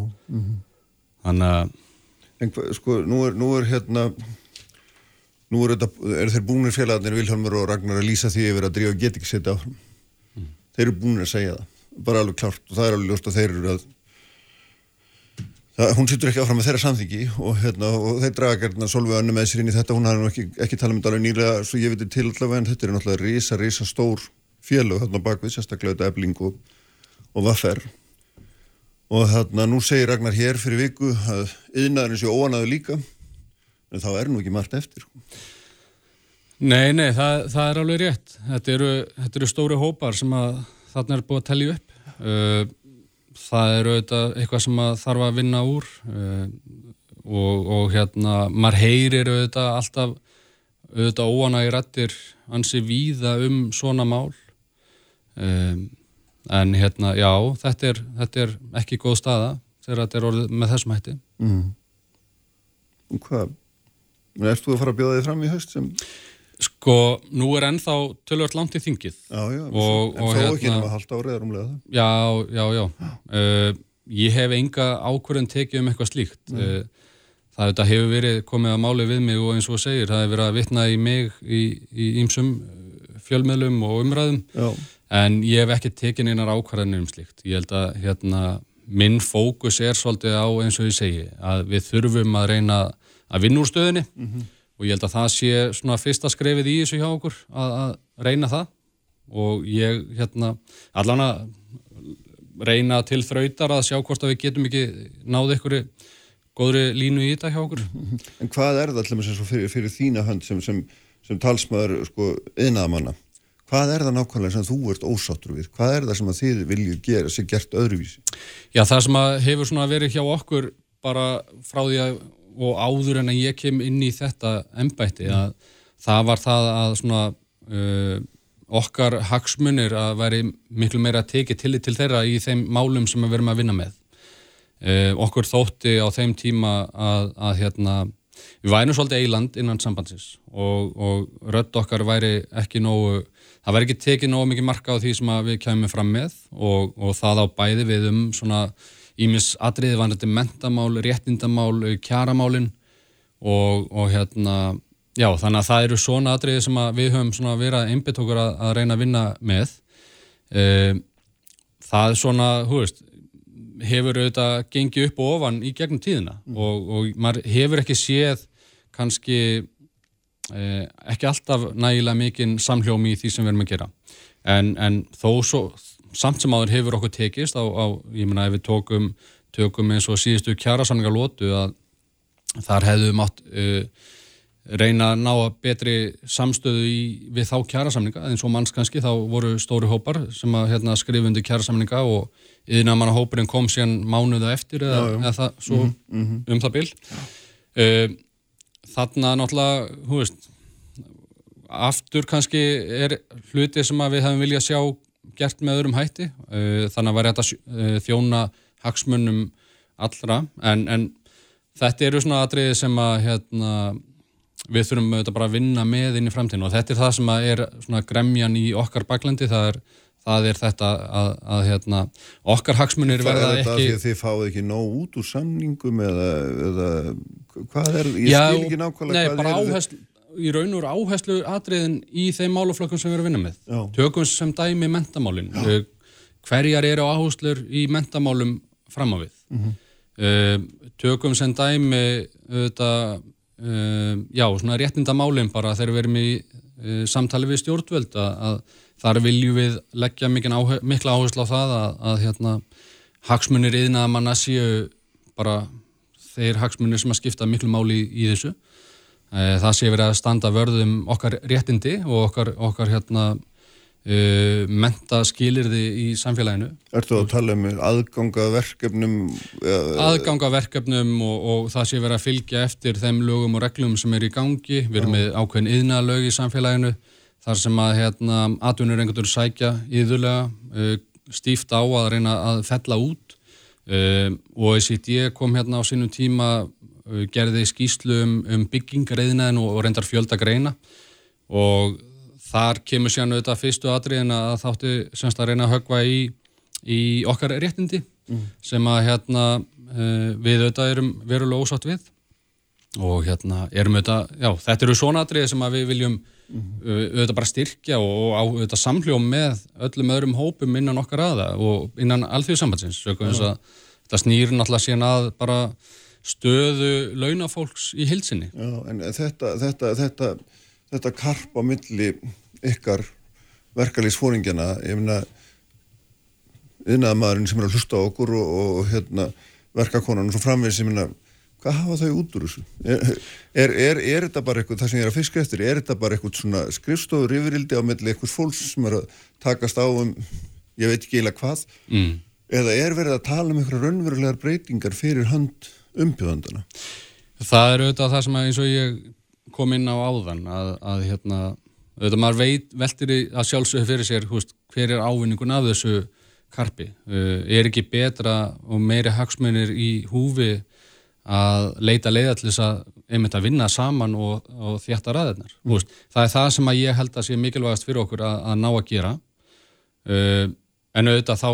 þannig að En hva, sko, nú er, nú er hérna nú er, þetta, er þeir búinir félagarnir Vilhelmur og Ragnar að lýsa því yfir að drífa get ekki setja áfram þeir eru búinir að segja það, bara alveg klárt og það er alveg ljóst að þeir eru að það, hún sittur ekki áfram með þeirra samþyggi og, hérna, og þeir draga gerðna Solveig Önnu með sér inn í þetta, hún nú ekki, ekki talað um þetta alveg nýlega, svo ég veit til allavega en þetta er náttúrulega risa, risa stór félög þarna bakvið, sérstaklega þetta ebling og, og vaffer og þarna nú segir Ragnar hér fyrir viku að yðnaðurinn sé óanaðu líka en þá er nú ekki margt eftir. Nei, nei, það, það er alveg rétt. Þetta eru, þetta eru stóri hópar sem að þarna er búið að tellja upp. Það eru auðvitað eitthvað sem að þarf að vinna úr uh, og, og hérna, maður heyrir auðvitað alltaf auðvitað óana í rættir ansi víða um svona mál. Um, en hérna, já, þetta er, þetta er ekki góð staða þegar þetta er orðið með þessum hætti. og hvað erst þú að fara að bjóða þig fram í haust sem Sko, nú er ennþá tölvört langt í þingið. já, já, Og- en þó ekki hérna- nema halvt árið er umlega það Já, já, já. Uh, ég hef enga ákvörðin tekið um eitthvað slíkt. Uh, það þetta hefur verið komið að máli við mig og eins og segir, það hefur verið að vitna í mig í í ýmsum uh, fjölmiðlum og umræðum, já, en ég hef ekki tekið einar ákvörðinir um slíkt. Ég held að hérna, minn fókus er svolítið á eins og ég segi, að við þurfum að reyna að vinna úr stöðinni og ég held að það sé svona fyrsta skrefið í þessu hjá okkur að, að reyna það. Og ég hérna allan að reyna til þrautar að sjá hvort að við getum ekki náðu ykkur góðri línu í þetta hjá okkur. En hvað er það allir sem fyrir, fyrir þína hönd sem, sem, sem talsmaður sko yðnaðamanna hvað er það nákvæmlega sem þú ert ósáttur við? Hvað er það sem að þið viljið gera sér gert öðruvísi? Já, það sem að hefur svona verið hjá okkur bara frá því að og áður en að ég kem inn í þetta embætti að það var það að svona uh, okkar hagsmunir að væri miklu meira að teki tillit til þeirra í þeim málum sem við verum að vinna með. Uh, okkur þótti á þeim tíma að, að hérna, við værum svolítið eiland innan sambandsins og, og rödd okkar væri ekki nógu, það væri ekki tekið nógu mikið marka á því sem við kemum fram með og, og það á bæði við um svona ímis atriði vanandi mentamál, réttindamál, kjaramálin og, og hérna, já þannig að það eru svona atriði sem við höfum svona verið að einbit okkur að, að reyna að vinna með. Um, það er svona, hú veist, hefur auðvitað gengið upp og ofan í gegnum tíðina mm. og, og maður hefur ekki séð kannski eh, ekki alltaf nægilega mikinn samhljómi í því sem við erum að gera en, en þó svo samt sem áður hefur okkur tekist á, á ég menna ef við tókum, tökum eins og síðustu kjærasamlinga lótu að þar hefðum átt uh, reyna að ná betri samstöðu í, við þá kjærasamlinga eins og manns kannski þá voru stóri hópar sem að hérna, skrifundi kjærasamlinga og yfirna manna hópurinn kom síðan mánuða eftir eða, já, já. eða það, svo mm -hmm. um það bil uh, þarna náttúrulega hú veist aftur kannski er hluti sem við hefum viljað sjá gert með öðrum hætti uh, þannig að var þetta uh, þjóna hagsmunnum allra. En, en þetta eru svona atriði sem að hérna við þurfum auðvitað bara að vinna með inn í framtíðinu og þetta er það sem er svona gremjan í okkar baklendi, það er, það er þetta að, að hérna, okkar hagsmunir verða ekki... Það er þetta að þið fáið ekki nóg út úr samningum eða, eða hvað er, ég Já, skil ekki nákvæmlega nei, hvað er áherslu, í raun og áherslu atriðin í þeim máluflokkum sem við erum að vinna með. Já. Tökum sem dæmi mentamálin, Já. hverjar eru áherslur í mentamálum fram á við. Mm -hmm. Tökum sem dæmi auðvitað uh, já, svona réttindamálinn bara þegar við erum í samtali við stjórnvöld að, að þar viljum við leggja áhe mikla áherslu á það að, að hérna, hagsmunir yðin að manna séu bara þeir hagsmunir sem að skipta miklu máli í, í þessu. Uh, það sé verið að standa vörðum okkar réttindi og okkar, okkar hérna uh, menta skilirði í samfélaginu. Ertu að tala um aðgangaverkefnum? Aðgangaverkefnum og, og það sé verið að fylgja eftir þeim lögum og reglum sem er í gangi. Við erum með ákveðin yðnalög í samfélaginu þar sem að hérna, atvinnur einhvern veginn sækja yðurlega uh, stíft á að reyna að fella út uh, og OECD kom hérna á sínum tíma gerði skýslu um, um byggingareðinaðin og, og reyndar fjölda greina og þar kemur sér auðvitað fyrstu atriðin að þáttu semst að reyna að högva í, í okkar réttindi mm. sem að hérna uh, við auðvitað erum verulega ósátt við og hérna erum auðvitað, já þetta eru svona atriði sem að við viljum mm. auðvitað bara styrkja og, auðvitað samhljóm með öllum öðrum hópum innan okkar aða og innan alþjóðsambatsins mm. þetta snýr náttúrulega síðan að bara stöðu launafólks í hilsinni. Já en þetta, þetta, þetta þetta karp á milli ykkar verkalýsfóringjana ég finna yðnaðamæðurinn sem er að hlusta á okkur og, og hérna, verkakonan og svo framvegð sem hérna hvað hafa þau út úr þessu? Er, er, er, er þetta bara eitthvað, það sem ég er að fiska eftir er þetta bara eitthvað svona skrifstofur yfirildi á milli eitthvað fólks sem er að takast á um, ég veit ekki eiginlega hvað mm. eða er verið að tala um eitthvað raunverulegar breytingar fyrir hand umbjöðandana? Það er auðvitað það sem að eins og ég kom inn á áðan að, að hérna, auðvitað maður veit, veltir að sjálfsögðu fyrir sér húst, hver er ávinningun af þessu karpi. Uh, er ekki betra og meiri hagsmunir í húfi að leita leiða til þess að einmitt að vinna saman og, og þjætta ræðirnar. Mm. Það er það sem ég held að sé mikilvægast fyrir okkur að, að ná að gera. Uh, en auðvitað þá,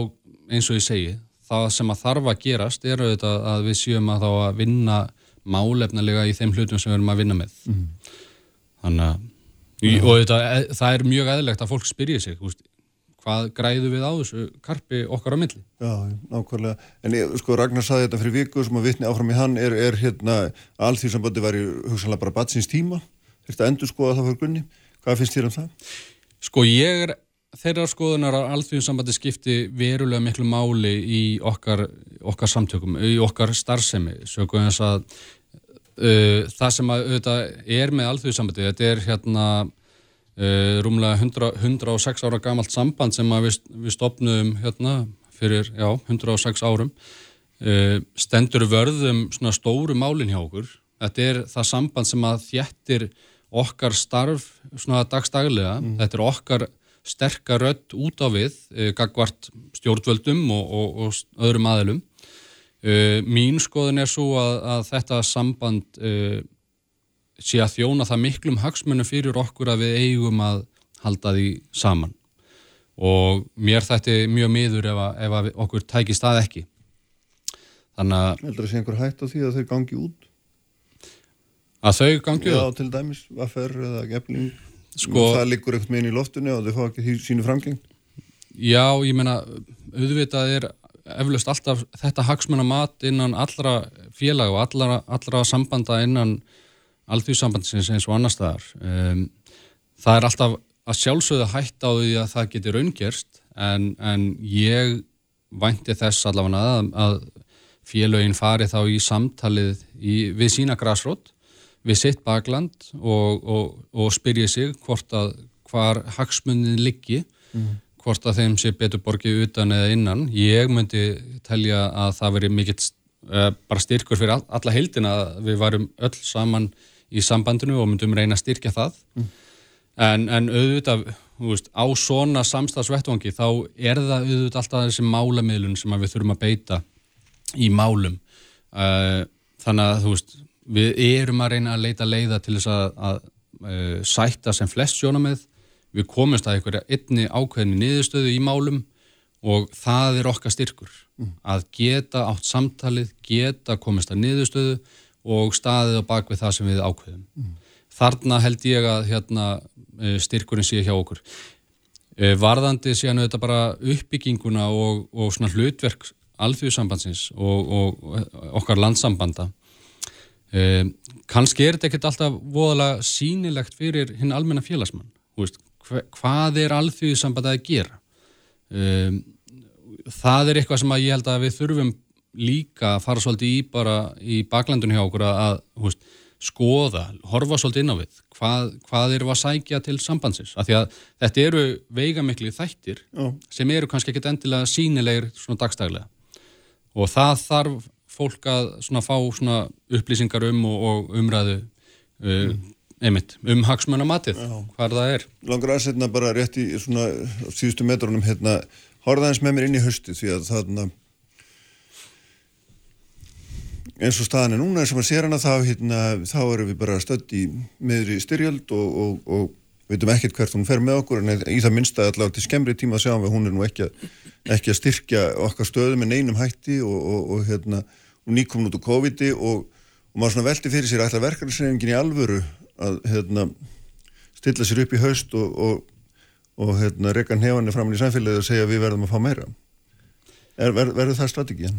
eins og ég segi, það sem að þarf að gerast er auðvitað að við séum að þá að vinna málefnilega í þeim hlutum sem við erum að vinna með. Mm. þannig að og þetta, e, það er mjög eðlegt að fólk spyrja sig veist, hvað græðu við á þessu karpi okkar á milli? Já, nákvæmlega, en ég, sko Ragnar saði þetta fyrir viku sem að vitni áfram í hann er, er hérna, allt því sem bæti væri hugsanlega bara batsins tíma, þetta endur skoða það fyrir gunni, hvað finnst þér um það? Sko ég er þeirra skoðunar að alþjóðsambandi skipti verulega miklu máli í okkar, okkar samtökum, í okkar starfsemi, svo að uh, það sem að auðvitað er með alþjóðsambandi, þetta er hérna uh, rúmlega 100, 106 ára gamalt samband sem við, við stopnum hérna fyrir, já, 106 árum uh, stendur vörðum svona stóru málinn hjá okkur. Þetta er það samband sem að þjættir okkar starf svona dagstaglega, mm. þetta er okkar sterkar rött út á við eh, gagvart stjórnvöldum og, og, og öðrum aðilum. Uh, mín skoðin er svo að, að þetta samband uh, sé að þjóna það miklum hagsmunum fyrir okkur að við eigum að halda því saman. Og mér þetta er mjög miður ef, að, ef að okkur tækist það ekki. Þannig að heldur það sé einhver hætt á því að þau gangi út? Að þau gangi út? já til dæmis, vaffer eða gefling sko, það liggur ekkert með inn í loftunni og þau fá ekki sínu framgeng já, ég menna auðvitað er eflaust alltaf þetta hagsmunna mat innan allra félag og allra, allra sambanda innan alþjóðsambandsins eins og annar staðar. Um, það er alltaf að sjálfsögða hætt á því að það geti raungerst en, en ég vænti þess allavega að, að félögin fari þá í samtalið í, við sína græsrótt við sitt bakland og, og, og spyrja sig hvort að hvar hagsmunnin liggi mm. hvort að þeim sé betur borgið utan eða innan ég myndi telja að það veri mikill uh, bara styrkur fyrir all, alla heildina að við varum öll saman í sambandinu og myndum reyna að styrkja það mm. en, en auðvitað veist, á svona samstagsvettvangi þá er það auðvitað alltaf þessi málamiðlun sem við þurfum að beita í málum uh, þannig að þú veist við erum að reyna að leita leiða til þess að, að uh, sætta sem flest sjónamið við komumst að einhverja einni ákveðni niðurstöðu í málum og það er okkar styrkur mm. að geta átt samtalið, geta komist að niðurstöðu og staðið á bakvið það sem við ákveðum. Mm. Þarna held ég að hérna, e, styrkurinn sé hjá okkur. E, varðandi sé hann auðvitað bara uppbygginguna og, og hlutverk alþjóðsambandsins og, og okkar landsambanda. E, kannski er þetta ekkert alltaf voðalega sínilegt fyrir hinn almenna félagsmann. Veist, hvað er alþjóðsamband að gera? Það er eitthvað sem ég held að við þurfum líka að fara svolítið í bara í baklandunni hjá okkur að veist, skoða, horfa svolítið inn á við hvað, hvað eru að sækja til sambandsins af því að þetta eru veigamikli þættir Já. sem eru kannski ekkit endilega sínilegir svona dagstæglega og það þarf fólk að svona fá svona upplýsingar um og, og umræðu uh, mm. einmitt, um hagsmunamatið hvað það er. Langar aðsetna bara rétt í svona síðustu metrunum hérna, horfaðans með mér inn í höstu því að þarna eins og staðan er núna eins og maður sér hana þá, hérna, þá erum við bara stödd í meðri styrjöld og, og, og veitum ekkert hvert hún fer með okkur en í það minnsta allavega til skemmri tíma að sjá að hún er nú ekki að, ekki að styrkja okkar stöðu með neinum hætti og, og hérna, nýkomin út úr COVID-i og maður svona veldi fyrir sér ætla verkefnisreifingin í alvöru að hérna, stilla sér upp í haust og hérna, rekka nefanir fram í samfélagi og segja við verðum að fá meira. Er, ver, verður það strategið?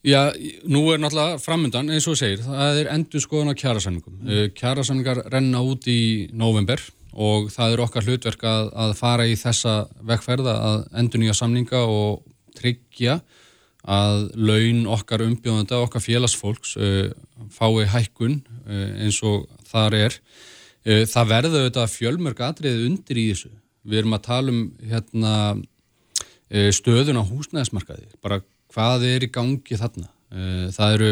Já, nú er náttúrulega framöndan, eins og segir, það er endur skoðan á kjærasamningum. Mm. Kjærasamningar renna út í november og það er okkar hlutverk að, að fara í þessa vekkferða að endur nýja samninga og tryggja að laun okkar umbjóðanda, okkar félagsfólks uh, fái hækkun uh, eins og þar er. Uh, það verður auðvitað fjölmörg atriðið undir í þessu. Við erum að tala um hérna, stöðun á húsnæðismarkaði, bara hvað er í gangi þarna. Eh, það eru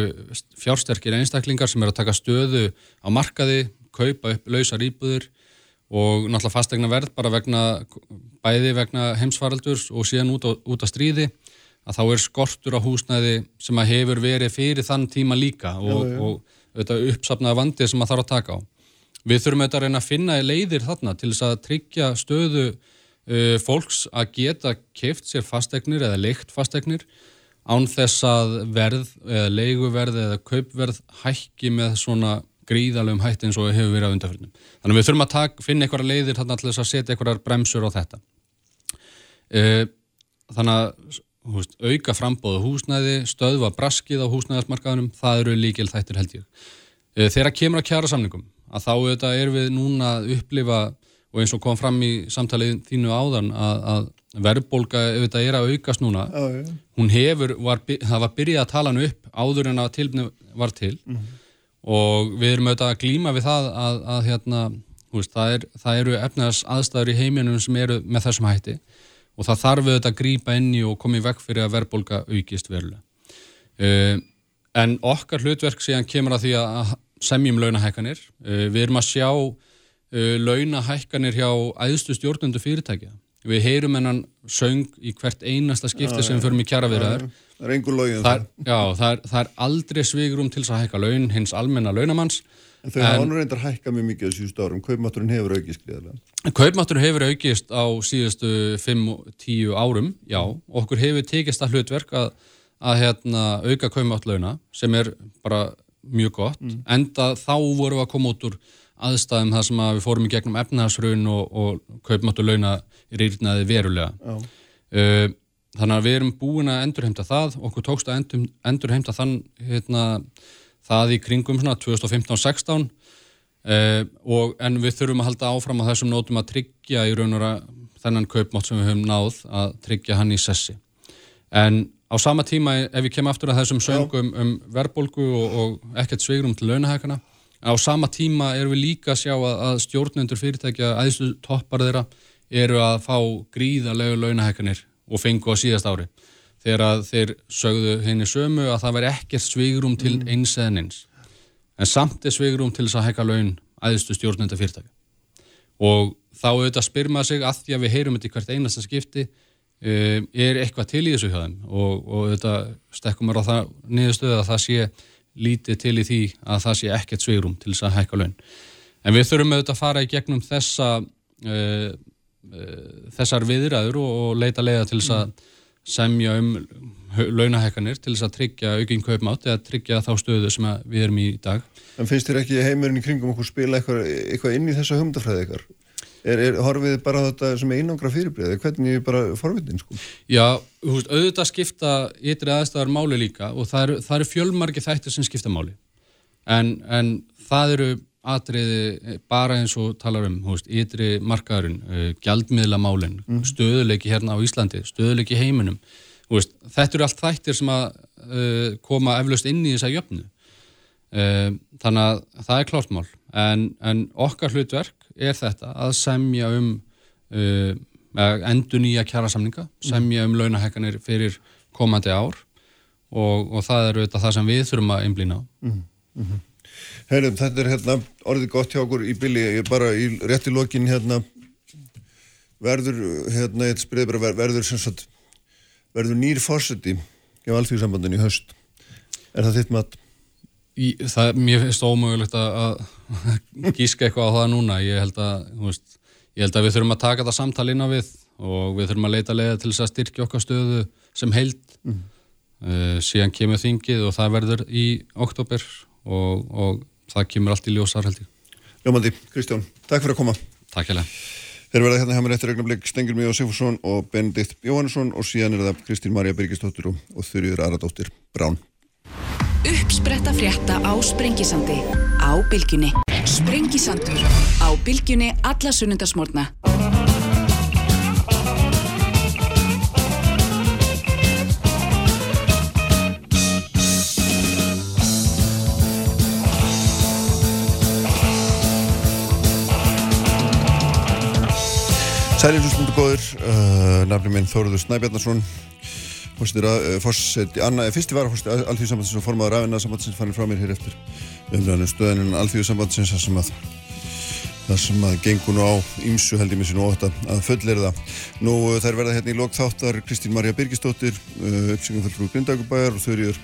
fjársterkir einstaklingar sem er að taka stöðu á markaði, kaupa upp lausar íbúður og náttúrulega fastegna verð bara vegna, bæði vegna heimsfaraldurs og síðan út á, út á stríði að þá er skortur á húsnæði sem að hefur verið fyrir þann tíma líka og, já, já. og þetta uppsapnaða vandið sem að þarf að taka á. Við þurfum auðvitað að reyna að finna leiðir þarna til þess að tryggja stöðu uh, fólks að geta keft sér fastegnir eða leikt fastegnir án þess að verð eða leiguverð eða kaupverð hækki með svona gríðalögum hætti eins og hefur verið á undarfjörnum. Þannig að við þurfum að tak, finna einhverja leiðir þarna til þess að setja einhverjar bremsur á þetta. E, þannig að húst, auka frambóðu húsnæði, stöðva braskið á húsnæðismarkaðunum, það eru líkil þættir held ég. E, þegar kemur að kjara samningum, að þá auðvitað er við núna að upplifa og eins og kom fram í samtalið þínu áðan að, að verðbólka ef þetta er að aukast núna já, já. hún hefur, var, það var byrjað að tala hann upp áður en að tilbni var til mm -hmm. og við erum auðvitað að glíma við það að, að hérna, veist, það, er, það eru efnaðs aðstæður í heiminum sem eru með þessum hætti og það þarf auðvitað að grípa inn í og koma í vekk fyrir að verðbólka aukist verulega. Uh, en okkar hlutverk síðan kemur að því að semjum launahækkanir. Uh, við erum að sjá uh, launahækkanir hjá æðstu stjórnundu fyrirtækja. Við heyrum hennan söng í hvert einasta skipti sem við förum í kjara viðraður það er einhver laugin það, já, það, er, það er aldrei svigurum til að hækka laun hins almenna launamanns Þau hafa nú reyndar hækka mjög mikið á síðustu árum, kaupmátturinn hefur aukist gríðarlega. Kaupmátturinn hefur aukist á síðustu 5-10 árum, já, okkur hefur tekist að hlutverk að, að hérna, auka kaupmáttlauna sem er bara mjög gott, mm. enda þá vorum við að koma út úr aðstæðum þar sem að við fórum í gegnum efnaðsraun og, og kaupmáttulauna rýrnaði verulega. Uh, þannig að við erum búin að endurheimta það, okkur tókst að endur, endurheimta þann hérna það í kringum 2015-16 eh, en við þurfum að halda áfram að þessum nótum að tryggja í raun og ræð þennan kaupmátt sem við höfum náð að tryggja hann í sessi. En á sama tíma ef við kemum aftur að þessum söngum um verðbólgu og, og ekkert sveigrum til launahækana, á sama tíma erum við líka að sjá að, að stjórnendur fyrirtækja, aðeinslu toppar þeirra eru að fá gríðarlegu launahækanir og fengu á síðast ári þegar að þeir sögðu henni sömu að það væri ekkert svigrum til mm. eins eða eins en samt er svigrum til þess að hekka laun aðeistu stjórnenda fyrirtæki og þá auðvitað spyr maður sig að því að við heyrum þetta í hvert einasta skipti um, er eitthvað til í þessu þeim? Og, og auðvitað stekkum maður á það niðurstöðu að það sé lítið til í því að það sé ekkert svigrum til þess að hekka laun. En við þurfum auðvitað að fara í gegnum þessa uh, uh, þessar viðræður og, og leita leiða til þess að mm semja um launahekkanir til þess að tryggja aukinn kaupmátt eða tryggja þá stöðu sem við erum í dag. En finnst þér ekki heimurinn í kringum okkur spila eitthvað, eitthvað inn í þessa humdafræði eitthvað? Er, er, horfið bara þetta sem er einangra fyrirbreyði, hvernig er bara forvitin sko? Já, þú veist, auðvitað skipta ytri aðstæðar máli líka og það eru, það eru fjölmargi þættir sem skipta máli en, en það eru atriði bara eins og talar um ytri markaðurinn, uh, gjaldmiðlamálinn, mm. stöðuleiki hérna á Íslandi, stöðuleiki heiminum. Veist, þetta eru allt þættir sem að uh, koma eflaust inn í þessa jöfnu. Uh, þannig að það er klártmál. En, en okkar hlutverk er þetta að semja um endur nýja kjærasamninga, semja um launahekkanir fyrir komandi ár og, og það eru þetta það sem við þurfum að einblýna á. Mm -hmm. Herrum, þetta er hérna orðið gott hjá okkur í bylli, ég er bara í rétti lokin hérna verður, hérna, ég spriði bara verður sem sagt, verður nýr fórseti hjá allþjóðsambandin í höst. Er það þitt mat? Í, það, mér finnst ómögulegt að gíska eitthvað á það núna. Ég held að, veist, ég held að við þurfum að taka það samtal inn á við og við þurfum að leita leiða til þess að styrkja okkar stöðu sem heild. Mm. Uh, síðan kemur þingið og það verður í oktober og, og það kemur allt í ljósar held ég. Ljómandi, Kristján, takk fyrir að koma. Takk hérlega. Þeir verða hérna hjá mér eftir regnablik Stengur Míó Sifursson og Benedikt Jóhannesson og síðan er það Kristín Marja Birgistóttir og, og Þurriður Aradóttir Brán. Uppspretta frétta á Sprengisandi á Bilginni. Sprengisandur á Bilginni alla sunnundasmórna. Sælir hlustundu góður, uh, nafnum minn Þóruður Snæbjarnarsson, uh, fyrsti varafórsti Alþjóðsambandsins og formadur afinnaðsambandsins fannin frá mér hér eftir umræðinu stöðaninn Alþjóðsambandsins þar sem að að gengur nú á ímsu held ég mér sér nú ótt að fullir það. Nú uh, þær verða hérna í lok þáttar Kristín Marja Birgistóttir, uh, uppsýkjum fulltrú Grindagubæjar og þauðriður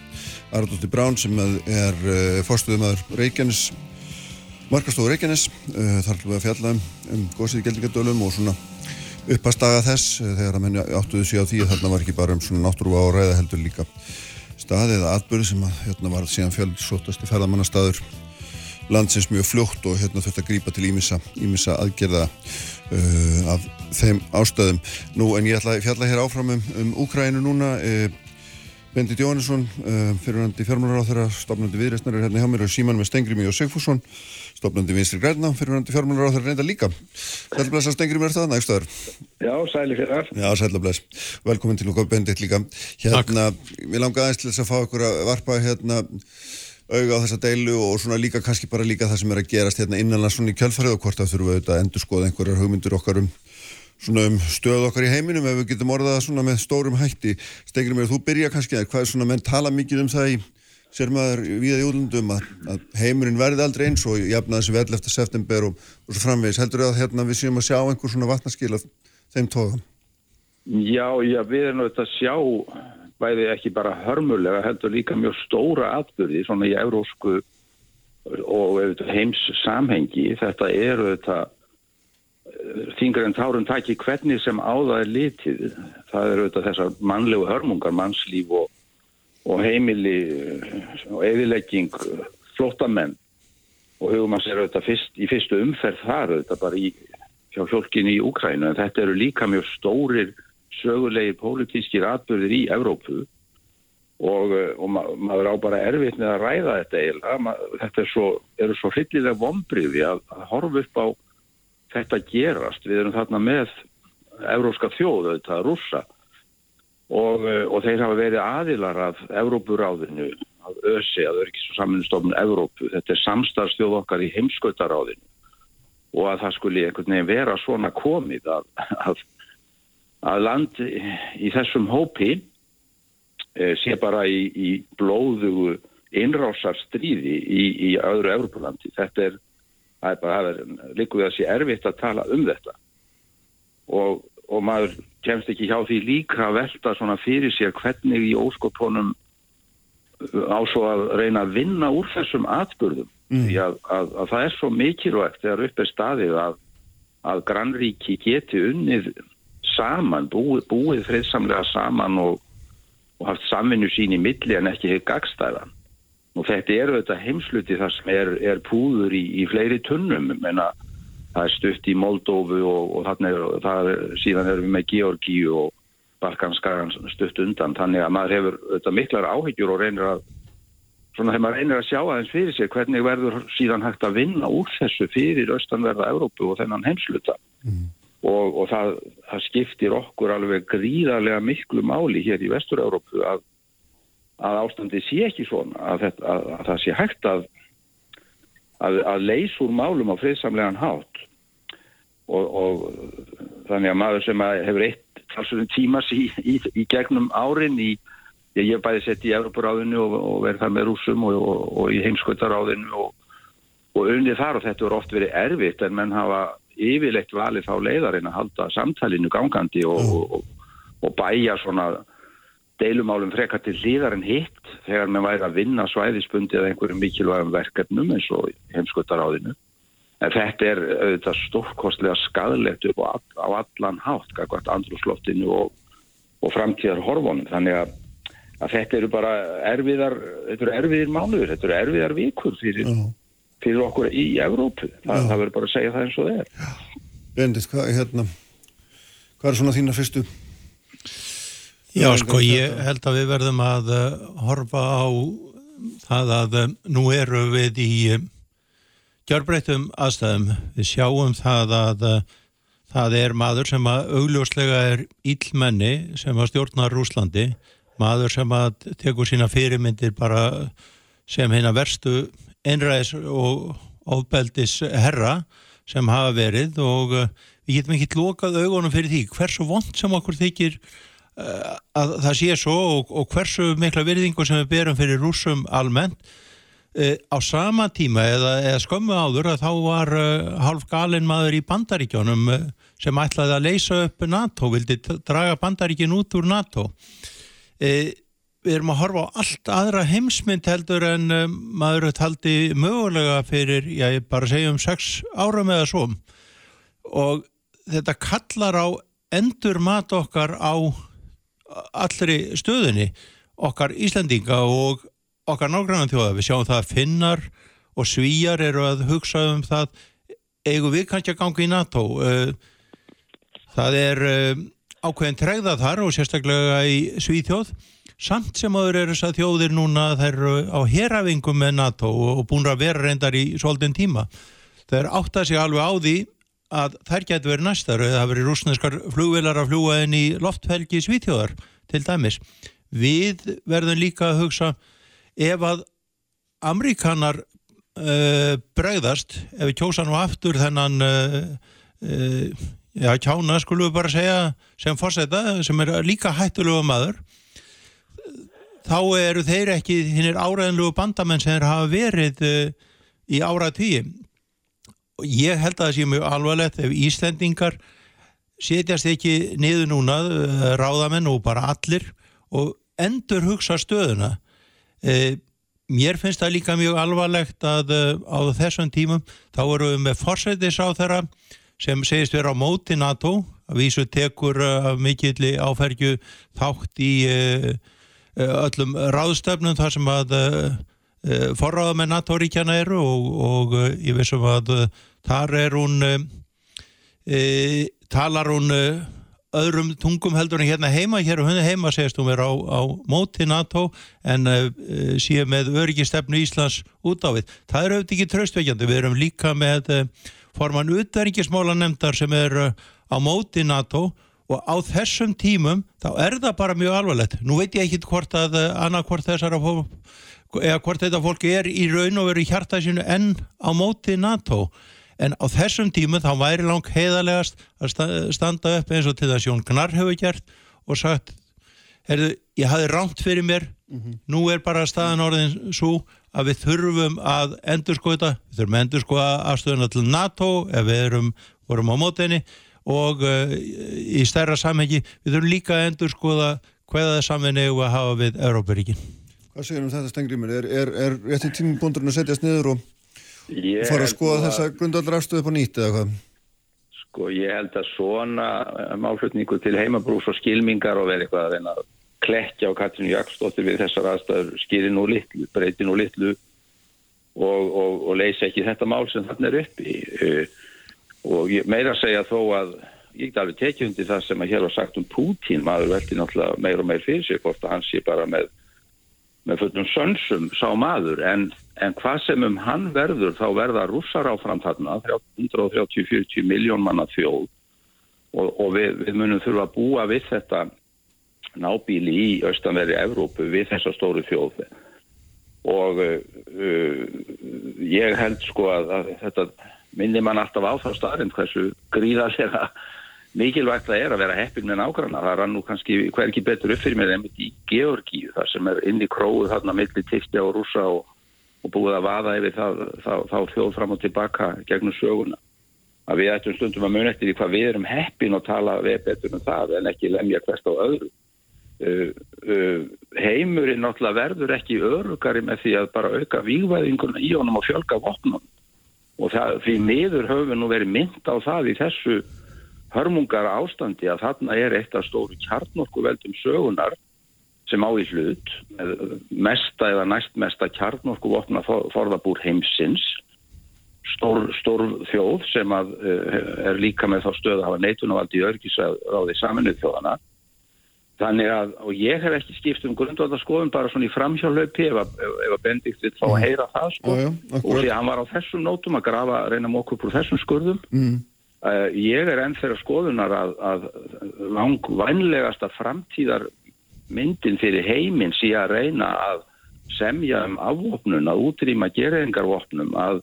Arðóttir Brán sem er uh, fórstuðumæður Reykjanes, Markastofu Reykjanes, uh, þar hljóða að fjalla um, góðsíði geldingadölum og svona uppastaga þess eh, þegar að menni áttuðu sig á því þarna var ekki bara um svona náttúruva á ræða heldur líka staði eða atbyrði sem að hérna var síðan fjöldsótasti ferðamannastaður landsins mjög fljótt og hérna þurfti að grípa til ímissa, ímissa aðgerða uh, af þeim ástöðum. Nú en ég ætla að fjalla hér áfram um, um Úkrænu núna. Uh, Bendit Jóhannesson uh, fyrirhandi fjármálar á þeirra stofnandi viðreistnar er hérna hjá mér og síman með Stengrimi og Sigfússon stofnandi vinstri græna, fyrirhandi fjármálar á þeirra reynda líka. Sælbless að Stengrimi er það nægstöður. Já, sæli fyrir. Já, sælbless. Velkomin til okkur Bendit líka. Hérna, við langaði aðeins til þess að fá okkur að varpa hérna auga á þessa deilu og svona líka kannski bara líka það sem er að gerast hérna innanlega svona í kjálfarið og hvort það þurfum við auðvitað að endur skoða einhverjar hugmyndur okkar um svona um stöð okkar í heiminum ef við getum orðað svona með stórum hætti. Stegir mér þú byrja kannski að hvað er svona menn tala mikið um það í sér maður viða í útlundum að, að heimurinn verði aldrei eins og jafna þessi vel eftir september og, og svo framvegis. Heldur þau að hérna, við séum að sjá einhver svona vatnaskil af þeim tóðum? Já, já, við erum auðvitað að sjá bæði ekki bara hörmulega, heldur líka mjög stóra atbyrði svona í eurósku og auðvitað heims samhengi þetta eru þetta þingur en tárum taki hvernig sem á það er litið það eru auðvitað þessar mannlegu hörmungar mannslíf og, og heimili og eðilegging flottamenn og hugum að sér auðvitað fyrst, í fyrstu umferð þar auðvitað bara í, hjá fjölkin í Úkrænu en þetta eru líka mjög stórir sögulegi pólitískir atbyrðir í Evrópu. Og, og ma maður á bara erfitt með að ræða þetta eiginlega. Þetta er svo, eru svo hryllilega vombriði að, að horfa upp á þetta gerast. Við erum þarna með európska þjóðu, þetta er rússa og, og þeir hafa verið aðilar af Evrópuráðinu, af ÖSI, að Örgis og Saminstofnun Evrópu. Þetta er samstarfstjóð okkar í heimskautaráðinu og að það skuli einhvern veginn vera svona komið að, að, að land í þessum hópi e, sé bara í, í blóðugu innrásar stríði í, í öðru Evrópulandi. Þetta er er er líkuð að sé erfitt að tala um þetta og, og maður kemst ekki hjá því líka að velta svona fyrir sér hvernig í óskopunum á svo að reyna að vinna úr þessum atbyrðum mm. því að, að, að það er svo mikilvægt þegar upp er staðið að, að grannríki geti unnið saman, búið, búið friðsamlega saman og, og haft samvinnu sín í milli en ekki hefur gagstæðan og þetta er auðvitað heimsluti þar sem er, er púður í, í fleiri tunnum. Menna það er stutt í Moldófu og, og er, er, síðan erum við með Georgíu og Balkanskagan stutt undan þannig að maður hefur auðvitað miklar áhyggjur og reynir að svona þegar maður reynir að sjá aðeins fyrir sig hvernig verður síðan hægt að vinna úr þessu fyrir austanverða Európu og þennan heimsluta mm. og, og það, það skiptir okkur alveg gríðarlega miklu máli hér í Vestur-Európu að að ástandi sé ekki svona að, þetta, að, að það sé hægt að að leysur málum á friðsamlegan hátt. Og, og þannig að maður sem að hefur eitt talsverðin tímas í, í, í gegnum árin í, ég hef bæði sett í Európaráðinu og, og verið þar með rúsum og, og í heimskvöldaráðinu og unnið þar og þetta voru oft verið erfitt en menn hafa yfirleitt valið þá leiðarinn að halda samtalinu gangandi og bæja svona deilumálum frekar til líðar en hitt þegar maður væri að vinna svæðisbundi eða einhverjum mikilvægum verkefnum eins og heimskvöldaráðinu. En þetta er auðvitað stórkostlega skadlegt upp á, á allan hátt, kakvart andrúsloftinu og, og framtíðar horfónum. Þannig að, að þetta eru bara erfiðar, þetta eru erfiðir mánuður, þetta eru erfiðar vikur fyrir, fyrir okkur í Evrópu. Þa, það verður bara að segja það eins og það er. Bendit, hvað, hérna, hvað er svona þína fyrstu Já, sko, ég held að við verðum að uh, horfa á það að uh, nú eru við í uh, gjörbreytum aðstæðum. Við sjáum það að það er maður sem að augljóslega er íllmenni sem að stjórna Rúslandi, maður sem að teku sína fyrirmyndir bara sem hérna verstu einræðis og ofbeldis herra sem hafa verið og við getum ekki lokað augunum fyrir því hversu vond sem okkur þykir Eh, að það sé svo og, og hversu mikla virðingu sem við berum fyrir rúsum almennt e, á sama tíma eða, eða skömmu áður að þá var e, half galin maður í bandaríkjónum e, sem ætlaði að leysa upp NATO, vildi draga bandaríkin út úr NATO. Við erum að horfa á allt aðra heimsmynd heldur en maður taldi mögulega fyrir, já ég bara segja um sex árum eða svo. Og þetta kallar á endur mat okkar á allri stöðunni okkar Íslandinga og okkar nágrannan þjóða. Við sjáum það að finnar og svíjar eru að hugsa um það eigum við kannski að ganga í NATO. Eh, það er eh, ákveðin tregða þar og sérstaklega í Svíþjóð samt sem aður eru þess að þjóðir núna þær eru á herafingum með NATO og búin að vera reyndar í svolítinn tíma. Það er átt að sig alveg á því að þær getur verið næstar eða það verið rúsneskar flugvelar að fljúa inn í loftfelgi svítjóðar til dæmis. Við verðum líka að hugsa ef að Amerikanar uh, bregðast, ef við kjósa nú aftur þennan uh, uh, já, kjána skulum við bara segja sem fórseta, sem er líka hættulegu maður þá eru þeir ekki hinnir áræðinlegu bandamenn sem þeir hafa verið í ára tíu ég held að það sé mjög alvarlegt ef Íslendingar setjast ekki niður núna eh, ráðamenn og bara allir og endur hugsa stöðuna. E, mér finnst það líka mjög alvarlegt að uh, á þessum tímum þá eru við með forsætis á þeirra sem segist vera á móti NATO. Að vísu tekur uh, mikilli áfergju þátt í uh, öllum ráðstöfnum þar sem að forráða með NATO-ríkjana eru og, og ég vissum að þar er hún e, talar hún öðrum tungum heldur en hérna heima hér og henni heima segist hún vera á, á móti NATO en uh, sé með öryggistefnu Íslands út á við. Það er auðvitað ekki tröstveikjandi, við erum líka með forman utverðingismála nefndar sem er á móti NATO og á þessum tímum þá er það bara mjög alvarlegt. Nú veit ég ekki hvort að annarkvort þessara fólk eða hvort þetta fólk er í raun og veru í hjarta sinu enn á móti NATO. En á þessum tímu þá væri lang heiðalegast að standa upp eins og til þess Jón Gnarr hefur gert og sagt herðu, ég hafi rámt fyrir mér. Mm -hmm. nú er bara staðan orðin svo að við þurfum að endurskoða við þurfum að endurskoða afstöðuna til NATO ef við erum, vorum á mótenni og uh, í stærra samhengi við þurfum líka að endurskoða hvaða samvinni við hafa við Európaríkin Hvað segir um þetta stengrimir? Er, er, er rétti tímubundurinn að setjast niður og Ég fara að skoða að þessa grundaldrafstöðu upp á nýtt eða hvað? Sko ég held að svona eh, málflutningu til heimabrús og skilmingar og verið eitthvað að reyna að klekja á Katrinu Jakobsdóttir við þessar aðstæður skilir nú litlu, breyti nú litlu og, og, og leysa ekki þetta mál sem þarna er uppi uh, og ég, meira að segja þó að ég get alveg tekið undir það sem að hér var sagt um Pútín, maður veldi náttúrulega meir og meir fyrir sig hvort að hann sé bara með með fullum sönsum sá maður en, en hvað sem um hann verður þá verða rússar áfram þarna 130-40 miljón manna þjóð. Og, og við, við munum þurfa að búa við þetta nábíli í austanveri Evrópu við þessa stóru þjóð. Og uh, uh, ég held sko að, að þetta minnir mann alltaf á það starfinn hversu gríðarlega mikilvægt það er að vera heppin með nákvæmna það rann nú kannski hver ekki betur upp fyrir mér en í Georgíu þar sem er inn í króðu þarna millir Tyrkja og Rúsa og, og búið að vaða yfir það, það, þá þjóð fram og tilbaka gegnum söguna. Að við ættum stundum að mun eftir því hvað við erum heppin og tala við betur um það en ekki lemja hvert á öðru. Uh, uh, heimurinn náttúrulega verður ekki örugari með því að bara auka vývæðinguna í honum og fjölga vopnum og það, því miður höfum við nú verið mynd á það í þessu hörmungar ástandi að þarna er eitt af stóru kjarnorkuveldum sögunar sem á í hlut mesta eða næstmesta kjarnorkuvopna forðabúr heimsins. Stór, stór þjóð sem að, uh, er líka með þá stöð að hafa neitunavald í örgisráði saminuð þjóðana þannig að, og ég hef ekki skipt um grundvaldarskoðum bara svona í framhjálaupi ef að, að Bendikt vil fá að mm. heyra það sko, já, já, og því að hann var á þessum nótum að grafa, reyna mokkur úr þessum skurðum. Mm. Uh, ég er enn þeirra skoðunar að, að langvænlegasta framtíðar myndin fyrir heiminn sé að reyna að semja um afvopnun, að útrýma gerðingarvopnum, að,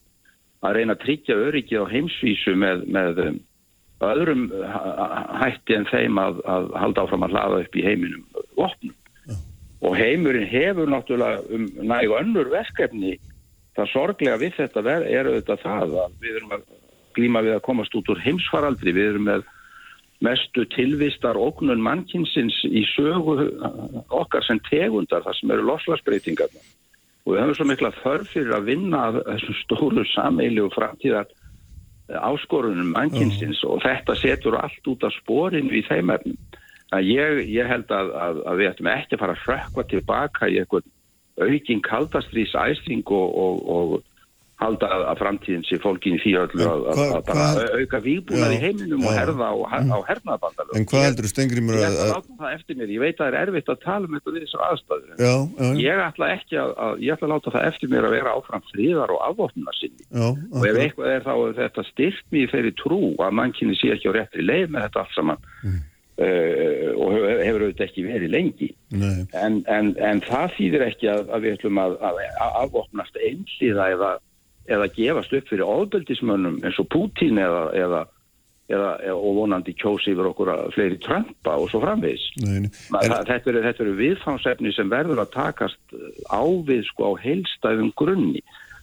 að reyna að tryggja öryggið á heimsvísu með, með um, öðrum hætti en þeim að, að halda áfram að hlaða upp í heiminum vopnum. Og heimurinn hefur náttúrulega um nægu önnur verkefni það sorglega við þetta er auðvitað það að við erum að glíma við að komast út úr heimsfaraldri. Við erum með mestu tilvistar ógnun mannkinsins í sögu okkar sem tegundar þar sem eru loslagsbreytingarna. Og við höfum svo mikla þörf fyrir að vinna þessum stóru sameili og framtíðar áskorunum mannkinsins mm. og þetta setur allt út af sporinu í þeim efnum. Ég, ég held að, að, að við ættum ekki að fara að frökva tilbaka í eitthvað aukin kaldastrís æsling og, og, og halda að framtíðin sé fólkin í því öllu að, að, að hva, auka výbúnar í heiminum já, og herða á, á hernaðabandalög. En hvað heldur þú stengrimur að... Ég ætla að láta það eftir mér, ég veit að það er erfitt að tala um þetta við þessar aðstæður. Já, já. Ég ætla ekki að, að, ég ætla að láta það eftir mér að vera áfram fríðar og afvopna sinni. Já, og ef eitthvað er þá þetta styrkt mér þeirri trú að mannkynni sé ekki á réttri leið með þetta allt saman. Mm. Uh, og hefur auðvitað ekki verið lengi en, en, en það þýðir ekki að, að við ætlum að, að afvopnast einliða eða eða gefast upp fyrir ofbeldismönnum eins og Pútín eða, eða, eða, og vonandi kjósi yfir okkur að fleiri trömpa og svo framvegs en... þetta eru er viðfánsefni sem verður að takast á við sko á heilstæðum grunni.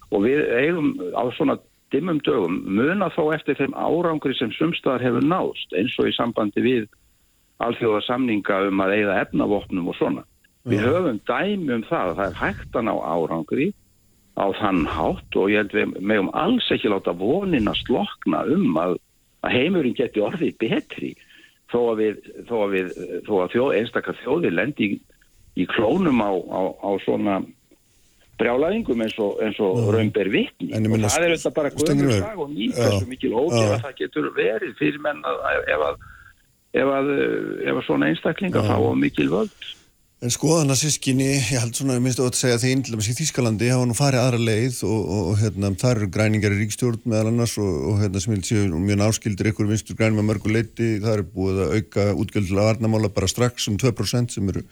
Og við eigum á svona dimmum dögum muna þó eftir þeim árangri sem sumstaðar hefur nást eins og í sambandi við alþjóða samninga um að eigða efnavopnum og svona. Við höfum dæmi um það að það er hægt að ná árangri á þann hátt og ég held við meðum alls ekki láta vonin að slokna um að, að heimurinn geti orðið betri þó að við, þó að við, þó að þjóð, einstakar þjóðir lendi í, í klónum á, á, á svona brjálæðingum eins og, og Já. raunber ég og það er auðvitað bara guðmur sag og nýtt hversu mikil já. að það getur verið fyrir menn að ef að, ef að, ef að svona einstaklinga fá mikil völd En skoðana sískinni, ég held svona, ég minnst að segja þín, til dæmis í Þískalandi hafa nú farið aðra leið og, og, og hérna, þar eru græningar í ríkstjórn meðal annars og, og hérna sem ég held séu mjög náskildir ykkur vinstur grænum að mörgu leiti, það er búið að auka útgjöldlega varnamála bara strax um 2% sem eru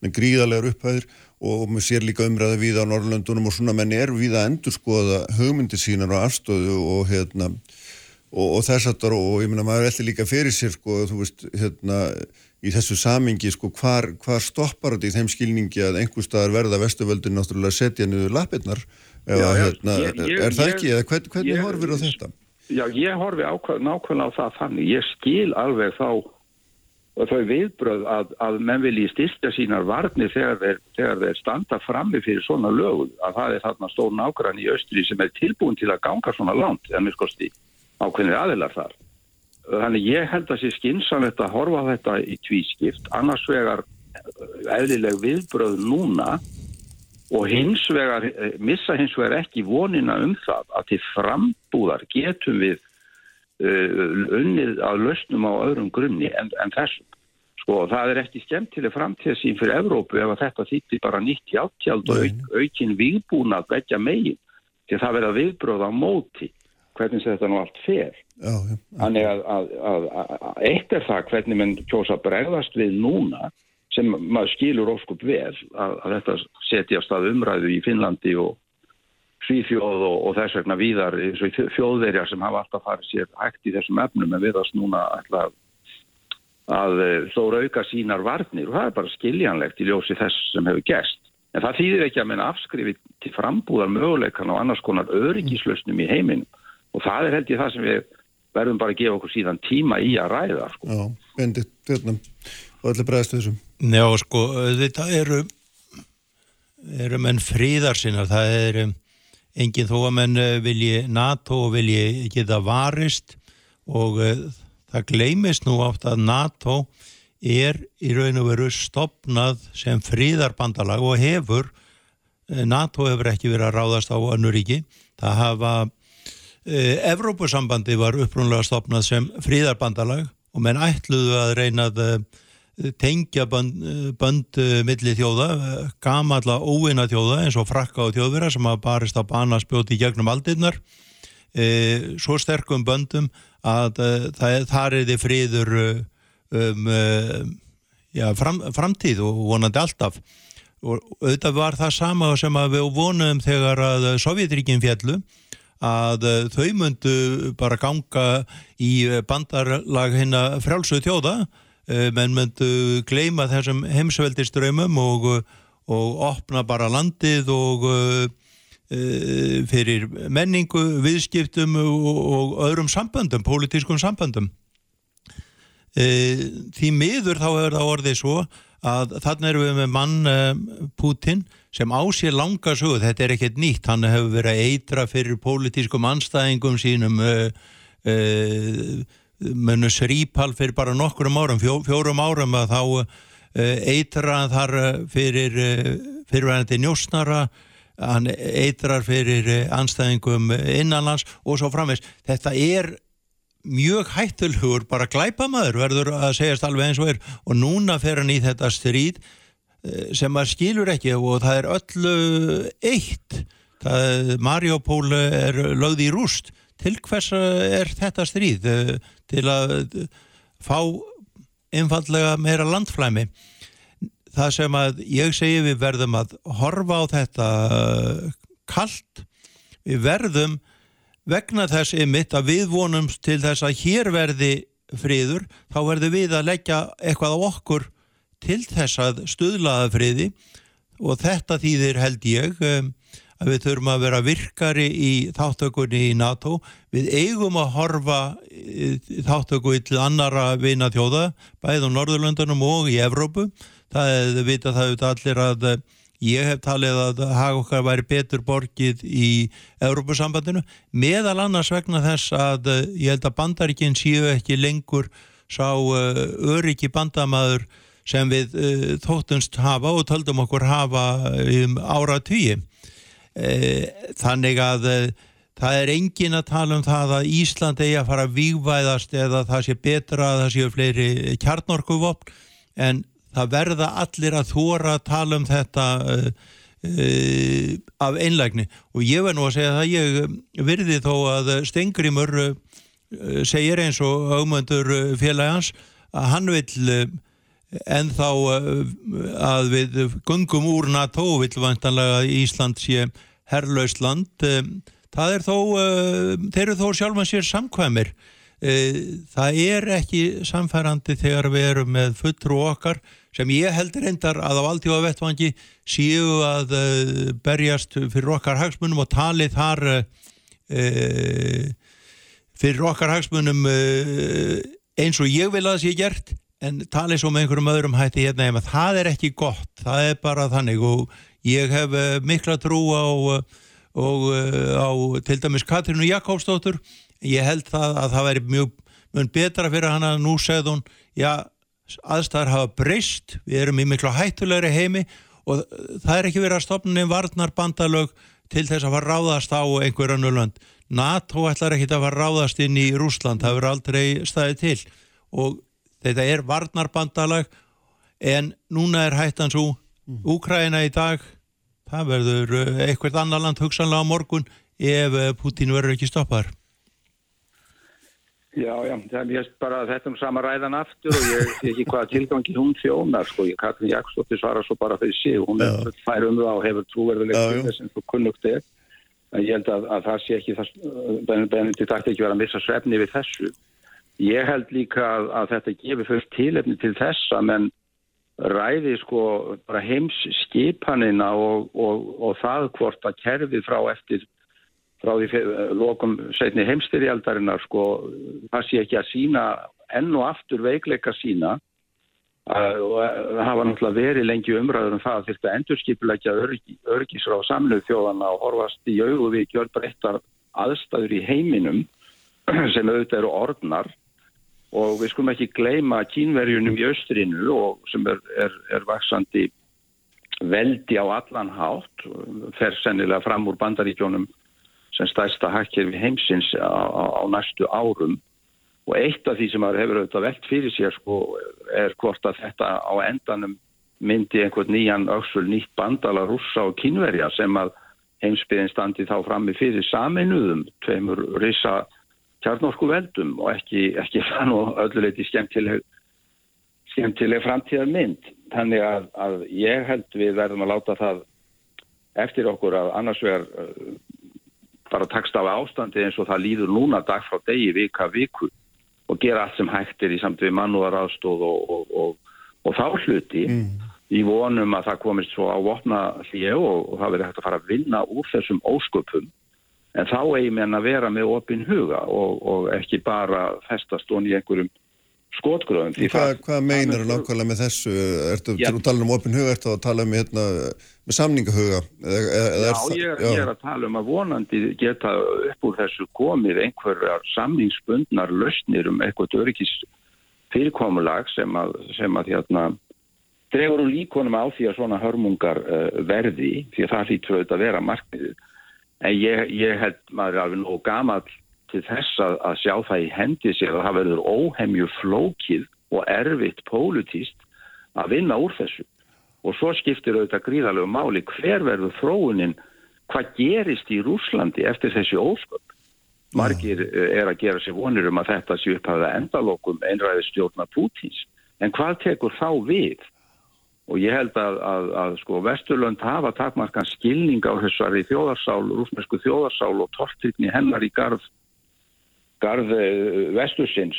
með gríðalegar upphæðir og maður sér líka umræði víða á Norrlöndunum og svona menni er víða að endur skoða hugmyndi sínar og afstöðu og hérna og, og þess aftar og, ég meina maður ætti líka fyrir sér sko, þú veist, hérna í þessu samingi, sko, hvar, hvar stoppar þetta í þeim skilningi að einhver staðar verða vestuvöldin náttúrulega setja niður lappirnar eða Já, já, hérna, ég- ég- er það ekki, eða hvern, hvernig ég- horfir á þetta? Já, ég horfi nákvæmlega á það þannig. Ég skil alveg þá þau viðbröð að, að menn vilji styrkja sínar varnir þegar þeir, þegar þeir standa frammi fyrir svona lögum að það er þarna stór nákvæmlega í Östri sem er tilbúin til að ganga svona langt en mér skoðst í ákveðinir aðilar þar. Þannig ég held að sé skinsamlegt að horfa á þetta í tvískipt, annars vegar eh, eðlileg viðbröð núna og hins vegar, eh, missa hins vegar ekki vonina um það að til frambúðar getum við uh, unnið að lausnum á öðrum grunni en, en þessum. Sko, það er ekki skemmtileg framtíðsýn fyrir Evrópu ef að þetta þýtti bara nýtt hjáttjald og auk, aukinn viðbúnað begja megin. Til það verða viðbröð á móti hvernig þetta nú allt fer. Þannig að, að, að, að eitt er það hvernig menn kjósa bregðast við núna sem maður skilur óskup vel að, að þetta setja stað umræðu í Finnlandi og Svíþjóð og, og þess vegna víðar eins og í þjóðverjar sem hafa alltaf farið sér hægt í þessum efnum en viðast núna ætla að, að þóra auka sínar varnir og það er bara skiljanlegt í ljósi þess sem hefur gerst. En það þýðir ekki að menna afskrifi til frambúðar möguleikan og annars konar öryggislausnum í heiminum og það er held ég það sem við verðum bara að gefa okkur síðan tíma í að ræða. Sko. já, bendit, hérna, og allir bregðast þessum. Já, sko, þetta eru eru menn fríðar sinna það er um, engin þó að menn eh, vilji NATO og vilji geta varist og uh, það gleymist nú átt að NATO er í raun og veru stopnað sem fríðarbandalag og hefur eh, NATO hefur ekki verið að ráðast á annuríki það hafa Evrópusambandi var upprúnlega stopnað sem fríðarbandalag og menn ætluðu að reyna að uh, tengja bönd, bönd uh, milli þjóða, gamalla óvinna þjóða eins og frakka og þjóðvera sem hafa barist á bana spjóti gegnum aldirnar. E, svo sterkum böndum að það, þar er þið friður uh, um já, fram, framtíð og vonandi alltaf. Og auðvitað var það sama sem að við vonum þegar að Sovjetríkin fjallu að uh, þau myndu bara ganga í uh, bandarlag hérna frjálsu þjóða uh, menn myndu gleima þessum heimsveldiströymum og, og opna bara landið og uh, fyrir menningu, viðskiptum og, og öðrum samböndum, pólitískum samböndum. Uh, því miður þá hefur það orðið svo að þarna erum við með mann uh, Putin sem á sér langa sögu, þetta er ekkert nýtt, hann hefur verið að eitra fyrir pólitískum anstæðingum sínum uh, uh, munu Srípal fyrir bara nokkrum árum, fjó, fjórum árum að þá uh, eitra þar fyrir fyrirvæðandi njósnara. Hann eitrar fyrir anstæðingum innanlands og svo framvegs. Þetta er mjög hættulhugur, bara glæpamaður verður að segjast alveg eins og er. Og núna fer hann í þetta stríð eh, sem maður skilur ekki og það er öllu eitt. Það, Mariupol er lögð í rúst. Til hvers er þetta stríð Eh, til að fá einfallega meira landflæmi? Það sem að ég segi við verðum að horfa á þetta kalt. Við verðum vegna þess ymitt að við vonum til þess að hér verði friður, þá verðum við að leggja eitthvað á okkur til þess að stuðlaða friði. Og þetta þýðir held ég um, að við þurfum að vera virkari í þáttökunni í NATO. Við eigum að horfa í þáttöku til annara vina þjóða, bæðið á Norðurlöndunum og í Evrópu. Það vita það allir að ég hef talið að hag okkar væri betur borgið í Európusambandinu meðal annars vegna þess að eh, ég held að bandaríkinn séu ekki lengur sá eh, öryggi bandamaður sem við þóttumst hafa og töldum okkur hafa um ára tíi þannig að það er engin að tala um það að Ísland eigi að fara að vývæðast eða það sé betra að það séu fleiri kjarnorkuvopn en það verða allir að þóra að tala um þetta uh, uh, af einlægni. Og ég verð nú að segja það ég virði þó að Stengrimur uh, segir eins og augmöndur félagans að hann vil en þá að við gungum úr NATO vil vantanlega Ísland sé herrlaust land. Það er þó, þeir eru þó sjálfan sér samkvæmir. Það er ekki samfærandi þegar við erum með fulltrú okkar sem ég heldur endar að á alltífa vettvangi síu að uh, berjast fyrir okkar hagsmunum og tali þar fyrir okkar hagsmunum eins og ég vil að það sé gert en tali svo með einhverjum öðrum hætti hérna ef það er ekki gott, það er bara þannig. Og ég hef mikla trú á og uh, á til dæmis Katrínu Jakobsdóttur. Ég held það að það væri mjög betra fyrir hana nú segð hún já aðstæðar hafa breyst við erum í miklu hættulegri heimi og það er ekki verið að stopna nefn varnar bandalög til þess að fara ráðast á einhverja nölvönd NATO ætlar ekki að fara ráðast inn í Rúsland það verður aldrei staðið til. Og þetta er varnar bandalag en núna er hættan svo Úkræna í dag það verður eh, eitthvað annar land hugsanlega á morgun ef eh, Putin verður ekki stoppar Já, já, það er bara þetta um sama ræðan aftur og ég sé ekki hvaða tilgangi hún þjónar, sko, ég Katrin Jakobsdóttir svara svo bara fyrir sig, hún já. fær um það og hefur trúverðilegt þess að þú kunnugt er, en ég held að, að það sé ekki Benedikt ætti ekki verið að missa svefni við þessu. Ég held líka að, að þetta gefur fyrst tilefni til þessa, menn ræði sko bara heims skipanina og, og, og það hvort að kerfið frá eftir frá því lokum setni heimstyrjaldarinnar sko það sé ekki að sína enn og aftur veikleika sína og það hafa náttúrulega verið lengi umræður um það að þetta endurskipulegja örgisráð samluð þjóðana og horfast í auðu við gjör breyttar aðstæður í heiminum sem auðvitað eru orðnar. Og við skulum ekki gleyma kínverjunum í austrinu og sem er, er, er vaksandi veldi á allan hátt fer sennilega fram úr bandaríkjónum sem stæsta hakkir við heimsins á, á, næstu árum og eitt af því sem það hefur auðvitað velt fyrir sér sko er hvort að þetta á endanum myndi einhvern nýjan auksul nýtt bandala rússa og kínverja sem að heimsbyðin standi þá frammi fyrir saminuðum tveimur risa kjarnorku veldum og ekki, ekki fann og ölluleiti skemmtileg, skemmtileg framtíðar mynd. Þannig að, að ég held við verðum að láta það eftir okkur að annars vegar bara takst af ástandi eins og það líður núna dag frá degi, vika, viku og gera allt sem hægt er í samt við mannúðar aðstóð og, og, og, og þá hluti mm. í vonum að það komist svo á vopna hlið og það verður hægt að fara að vinna úr þessum ósköpum en þá eigi menn að vera með opin huga og, og ekki bara festast hún í einhverjum skotgröðum. Hvað, hvað meinar þú nákvæmlega með þessu? Ertu ja. að tala um opin huga, ertu að tala um hérna, með samningahuga? Já, er ég, er, já, ég er að tala um að vonandi geta upp úr þessu komið einhverjar samningsbundnar löstnir um eitthvað öryggis fyrirkomulag sem að, sem að hérna, dregur úr líkonum á því að svona hörmungar uh, verði, því að það hlýttur auðvitað að vera markmiðið en ég, ég held maður alveg nóg gamal til þess að, að sjá það í hendi sér að það verður óhemju flókið og erfitt pólutíst að vinna úr þessu. Og svo skiptir auðvitað gríðarlegu máli hver verður þróunin hvað gerist í Rúslandi eftir þessi ósköp. Margir eh, er að gera sér vonir um að þetta sé upp að endalokum einræði stjórna Pútins en hvað tekur þá við? Og ég held að, að, að sko Vesturlönd hafa takmarkan skilning á þessari þjóðarsál, rúsnesku þjóðarsál og tortrykni hennar í garð garð eh, vestursins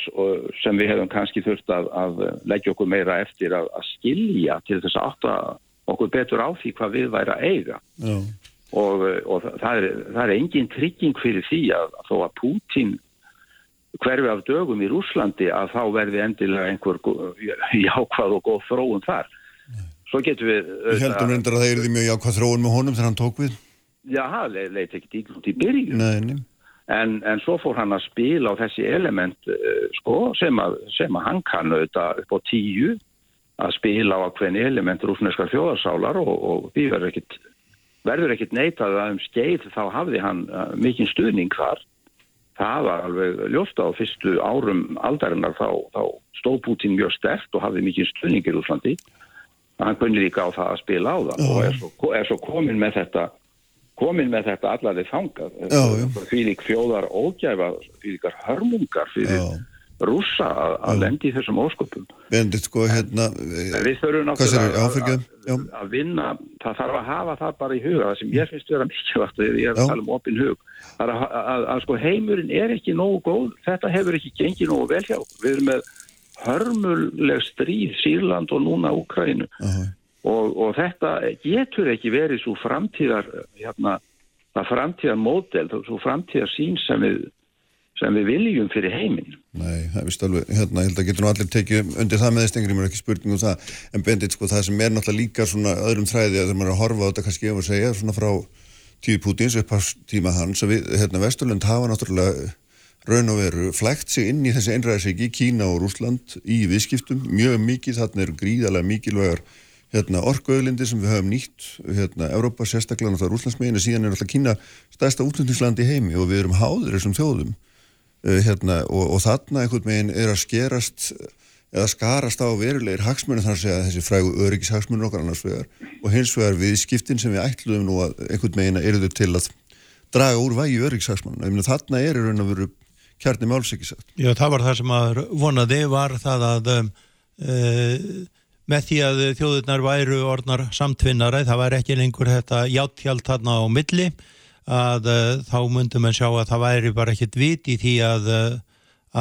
sem við hefum kannski þurft að, að leggja okkur meira eftir að skilja til þess að átta okkur betur á því hvað við væri að eiga Já. og, og það, er, það er engin trygging fyrir því að þó að Pútín hverfi af dögum í Rúslandi að þá verði endilega einhver jákvæð og góð þróun þar svo getum við Við heldum reyndar að það erði mjög jákvæð þróun með honum þegar hann tók við. já, það le- leit ekki í byrjun Nei, nei. En, en svo fór hann að spila á þessi element uh, sko, sem, að, sem að hann kann auðvitað upp á tíu að spila á hvernig element rúfneskar þjóðarsálar og, og því verður ekkit verður ekkit neitað að um skeið þá hafði hann uh, mikinn stuðning þar. Það var alveg ljóst á fyrstu árum aldarinnar þá, þá stóð Putin mjög stert og hafði mikinn stuðning í Rúslandi hann kunni líka á það að spila á það og er svo, er svo komin með þetta komin með þetta allarði fangað Já, já. því lík fjóðar ógæfa því líkar hörmungar fyrir Já. rússa að, að lendi þessum ósköpum Bendit, sko, hérna, En við þurfum? Já, náttúrulega að, vinna, það þarf að hafa það bara í huga, það sem ég finnst vera mikilvægt og ég er að tala um opin hug að, að, að, sko heimurinn er ekki nógu góð, þetta hefur ekki gengið nógu vel hjá, við erum með hörmuleg stríð Sýrland og núna Úkrænu. Og, og þetta getur ekki verið svo framtíðar hérna, það framtíðar módel, svo framtíðar sín sem við, sem við viljum fyrir heiminn. Nei, það er vist alveg, hérna, ég held að getur nú allir tekið undir það með þess mér ekki spurning um það, en Bendit, sko, það sem er náttúrulega líka svona öðrum þræði að þegar maður er að horfa á þetta kannski ef að segja, svona frá tíu Pútins upp á tíma hans, við, hérna, Vesturlund hafa náttúrulega raun og veru flægt sig inn í þessi einræðisegi Kína og Rúsland í viðskiptum, mjög mikið, þarna eru gríðarlega mikilvægar hérna, orkuauðlindi sem við höfum nýtt, hérna, Európa sérstaklega náttúrulega Rúslandsmegin, en síðan er náttúrulega Kína stærsta útlendingslandi í heimi og við erum háður þessum þjóðum. Uh, hérna, og, og þarna einhvern veginn er að skerast eða skarast á verulegir hagsmunum þar að segja þessi frægu öryggishagsmunum okkar annars vegar og hins vegar viðskiptin sem við ætluðum nú að einhvern veginn eru þau til að draga úr vægi öryggishagsmunum þarna er í raun og veru kjarni máls ekki sagt Já, það var það sem að vonaði var það að uh, með því að þjóðurnar væru orðnar samtvinnara, það væri ekki lengur þetta játtjald þarna á milli að uh, þá myndum við sjá að það væri bara ekkit vit í því að, uh,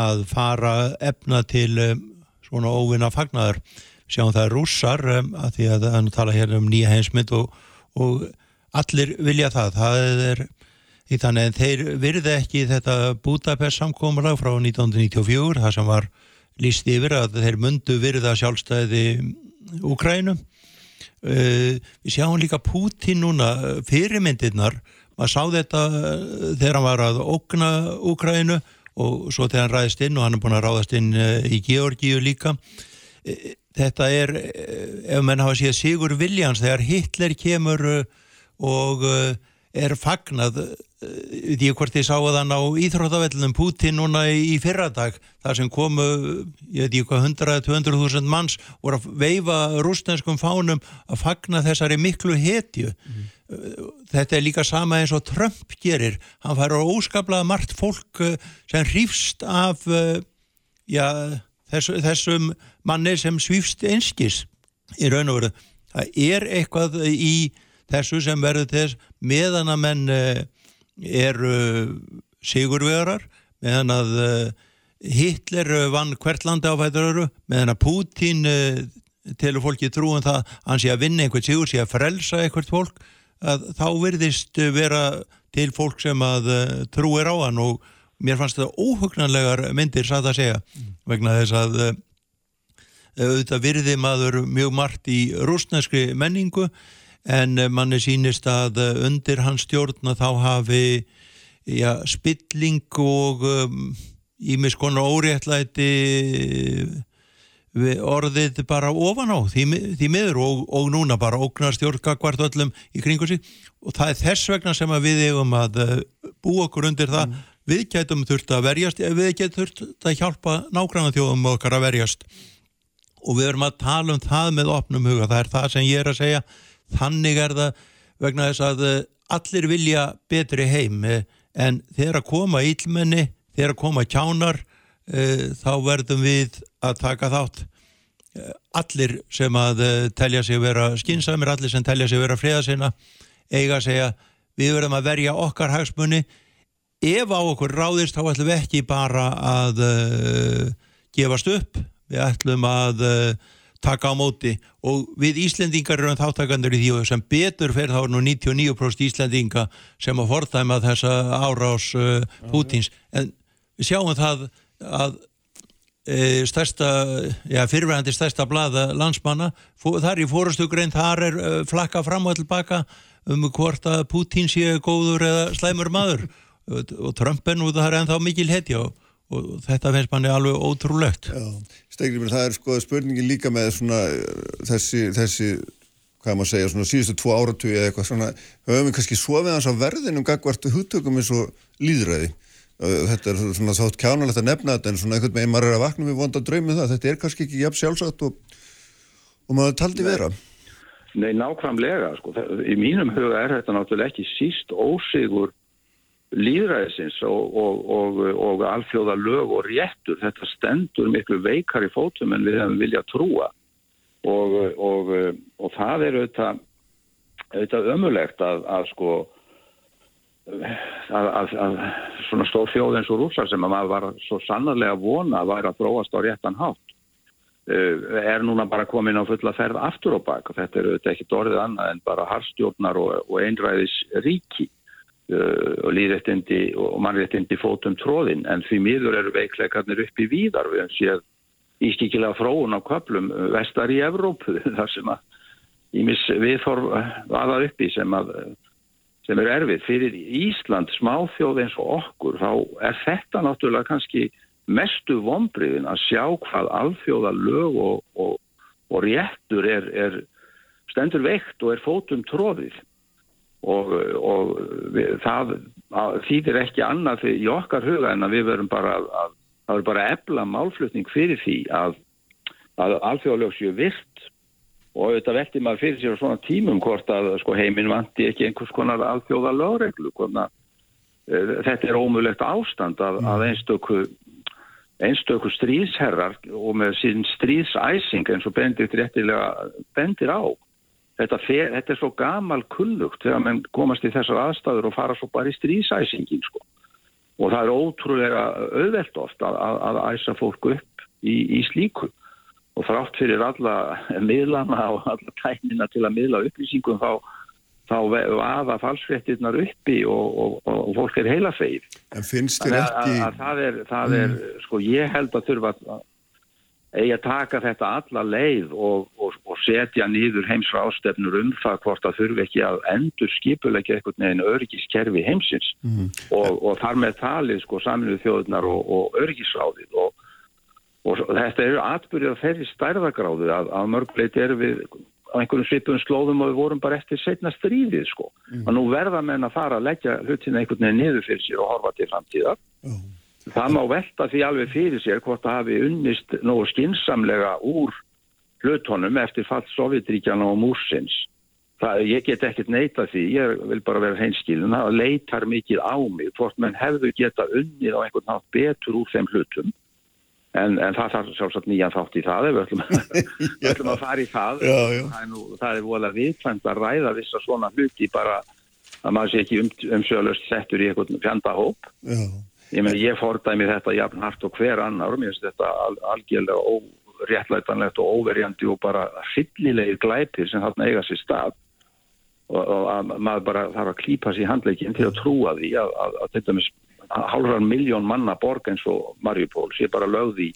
að fara efna til um, svona óvinna fagnaður sjáum það er rússar að því að hann tala hér um nýja heimsmynd og, og allir vilja það. Það er í þannig en þeir virði ekki þetta Budapest samkómulag frá 1994 það sem var líst yfir að þeir mundu virða sjálfstæði Úkrænum uh, við sjáum líka Putin núna fyrirmyndirnar maður sá þetta uh, þegar hann var að ógna Úkrænu og svo þegar hann ræðist inn og hann er búin að ráðast inn uh, í Georgíu líka. Þetta er ef menn hafa séð Sigur Viljans þegar Hitler kemur og er fagnað uh, því hvort ég sá að hann á íþróttavellunum Putin núna í, fyrradag þar sem komu, ég veit ekki hvað 100-200.000 manns voru að veifa rústenskum fánum að fagna þessari miklu hetju. Þetta er líka sama eins og Trump gerir, hann fær á óskaplega margt fólk uh, sem hrýfst af já, þess, þessum manni sem svífst einskis í raun og veru. Það er eitthvað í þessu sem verður þess meðan að menn uh, eru sigurvegarar meðan að uh, Hitler uh, vann hvert landi á fætur öru meðan að Putin telur fólki trúum það að hann sé að vinna einhvert sigur, sé að frelsa einhvert fólk að þá virðist uh, vera til fólk sem að trúir á hann og mér fannst þetta óhugnanlegar myndir satt að segja vegna þess að auðvitað virði maður mjög margt í rúsneskri menningu en eh, manni sínist að eh, undir hans stjórn þá hafi ja, spilling og ímis um, konar óréttlæti við orðið bara ofan á því, því miður og, og núna bara ógnar stjórnkakvart öllum í kringu sig. Og það er þess vegna sem við eigum að eh, búa okkur undir það. Við getum þurft að verjast við getum þurft að hjálpa nágranna þjóðum okkar að verjast. Og við erum að tala um það með opnum huga, það er það sem ég er að segja þannig er það vegna þess að eh, allir vilja betri heim eh, en þegar að koma ílmenni, þegar að koma kjánar uh, þá verðum við að taka þátt. Allir sem að telja sig vera skinsamir, allir sem telja sig vera friðasina, eiga að segja við verðum að verja okkar hagsmunni ef á okkur ráðist þá ætlum við ekki bara að gefast upp. Við ætlum að taka á móti. Og við Íslendingar erum þáttakandur í því og sem betur fer þá er nú 99% Íslendinga sem að fordæma þessa árás uh, Pútins en við sjáum það að e, stærsta, já, fyrirvægandi stærsta blada landsmanna, þar í fórastu grein, þar er e, flakka fram og tilbaka um hvort að Putin sé góður eða slæmur maður. Og, og Trumpen og það er ennþá mikil hetja og, og þetta finnst manni alveg ótrúlegt. Já, Stegri, það er sko spurningin líka með svona þessi, þessi hvað maður segja, svona síðustu tvo áratu eða eitthvað svona, höfum við kannski sofið hans á verðinum gagvartu húttökum eins og líðræði þetta er svona þátt kjánalegt að nefna þetta en svona einhvern veginn maður er að vakna við vonda draumi um það þetta er kannski ekki jafn sjálfsagt og, og maður taldi vera Nei, nákvæmlega sko. í mínum huga er þetta náttúrulega ekki síst ósigur líðræðisins og, og, og, og alþjóða lög og réttur. Þetta stendur miklu veikar í fótum en við hefum viljað trúa. Og það er auðvitað, auðvitað ömulegt að, að sko að, að, að svona stóð fjóð eins og rúsar sem að maður var svo sannarlega vona að væri að þróast á réttan hátt uh, er núna bara komin á fulla ferð aftur og bak. Og þetta er auðvitað ekkit orðið annað en bara harstjórnar og, einræðis ríki og líðrættindi og mannrættindi fótum tróðin en því miður eru veikleikarnir upp í víðar. Við séð ískikilega fróun á köplum vestar í Evrópu þar sem að ímis viðforf aða uppi sem að sem eru erfið. Fyrir Ísland smáþjóð eins og okkur þá er þetta náttúrulega kannski mestu vonbriðin að sjá hvað alþjóða lög og, og, og réttur er, er stendur veikt og er fótum tróðið og, og við, það þýðir ekki annað í okkar huga en að við verum bara að, að það er bara ebla málflutning fyrir því að, að alþjóðalög séu virt. Og auðvitað veldi maður fyrir sér á svona tímum hvort að sko, heiminn vanti ekki einhvers konar alþjóða lögreglu uh, þetta er ómulegt ástand að, að einstöku einstöku stríðsherrar og með sín stríðsæsing eins og bendit réttilega bendir á þetta, fer, þetta er svo gamal kullugt þegar mann komast í þessar aðstæður og fara svo bara í stríðsæsingin sko. og það er ótrúlega auðvelt oft að, að, að æsa fólk upp í, í slíku og þrátt fyrir alla miðlana og alla tæknina til að miðla upplýsingum þá, þá vaða falsfrettirnar uppi og, og, og fólk er heila feið. En finnst þér ekki... Að, að það er, það er mm. sko ég held að þurfa að eigi að taka þetta alla leið og, og setja nýður heimsra ástefnur um það hvort að þurfi ekki að endur skipulegja eitthvað neðin örgiskerfi heimsins mm. og þar með talið sko saminuð þjóðunar og örgisráðið og og þetta eru atbyrðið að ferri stærðagráðu að, að mörgleiti eru við á einhverjum svipun slóðum og við vorum bara eftir setna stríðið sko. Mm. Og nú verða menn að fara að leggja hlutina einhvern veginn niður fyrir sér og horfa til framtíðar. Mm. Það má velta því alveg fyrir sér hvort það hafi unnist nógu skinsamlega úr hlutónum eftir fall Sovjetríkjana og Múrsins. Það, ég get ekkert neita því, ég vil bara vera heimskilin, það leitar mikið á mig hvort menn hefðu geta unnið á einhvern nátt betur úr þeim hlutum En, en það þarf sjálfsagt nýjan þátt í það ef við ætlum, ætlum að fara í það. Já, já. Það er, nú, það er volið viðkvæmt að ræða þess að svona hluti bara að maður sé ekki um, umsjöðlust settur í einhvern fjandahóp. Ég, ég fordæmi þetta jafn hart og hver annar. Mér finnst þetta al, algjörlega óréttlætanlegt og óverjandi og bara fyllilegir glæpir sem þarna eiga sér stað. Og, og að maður bara þarf að klýpa sér í handleikin til að trúa því að, að, að þetta með halvrar miljón manna borg eins og Marjupól sé bara lögði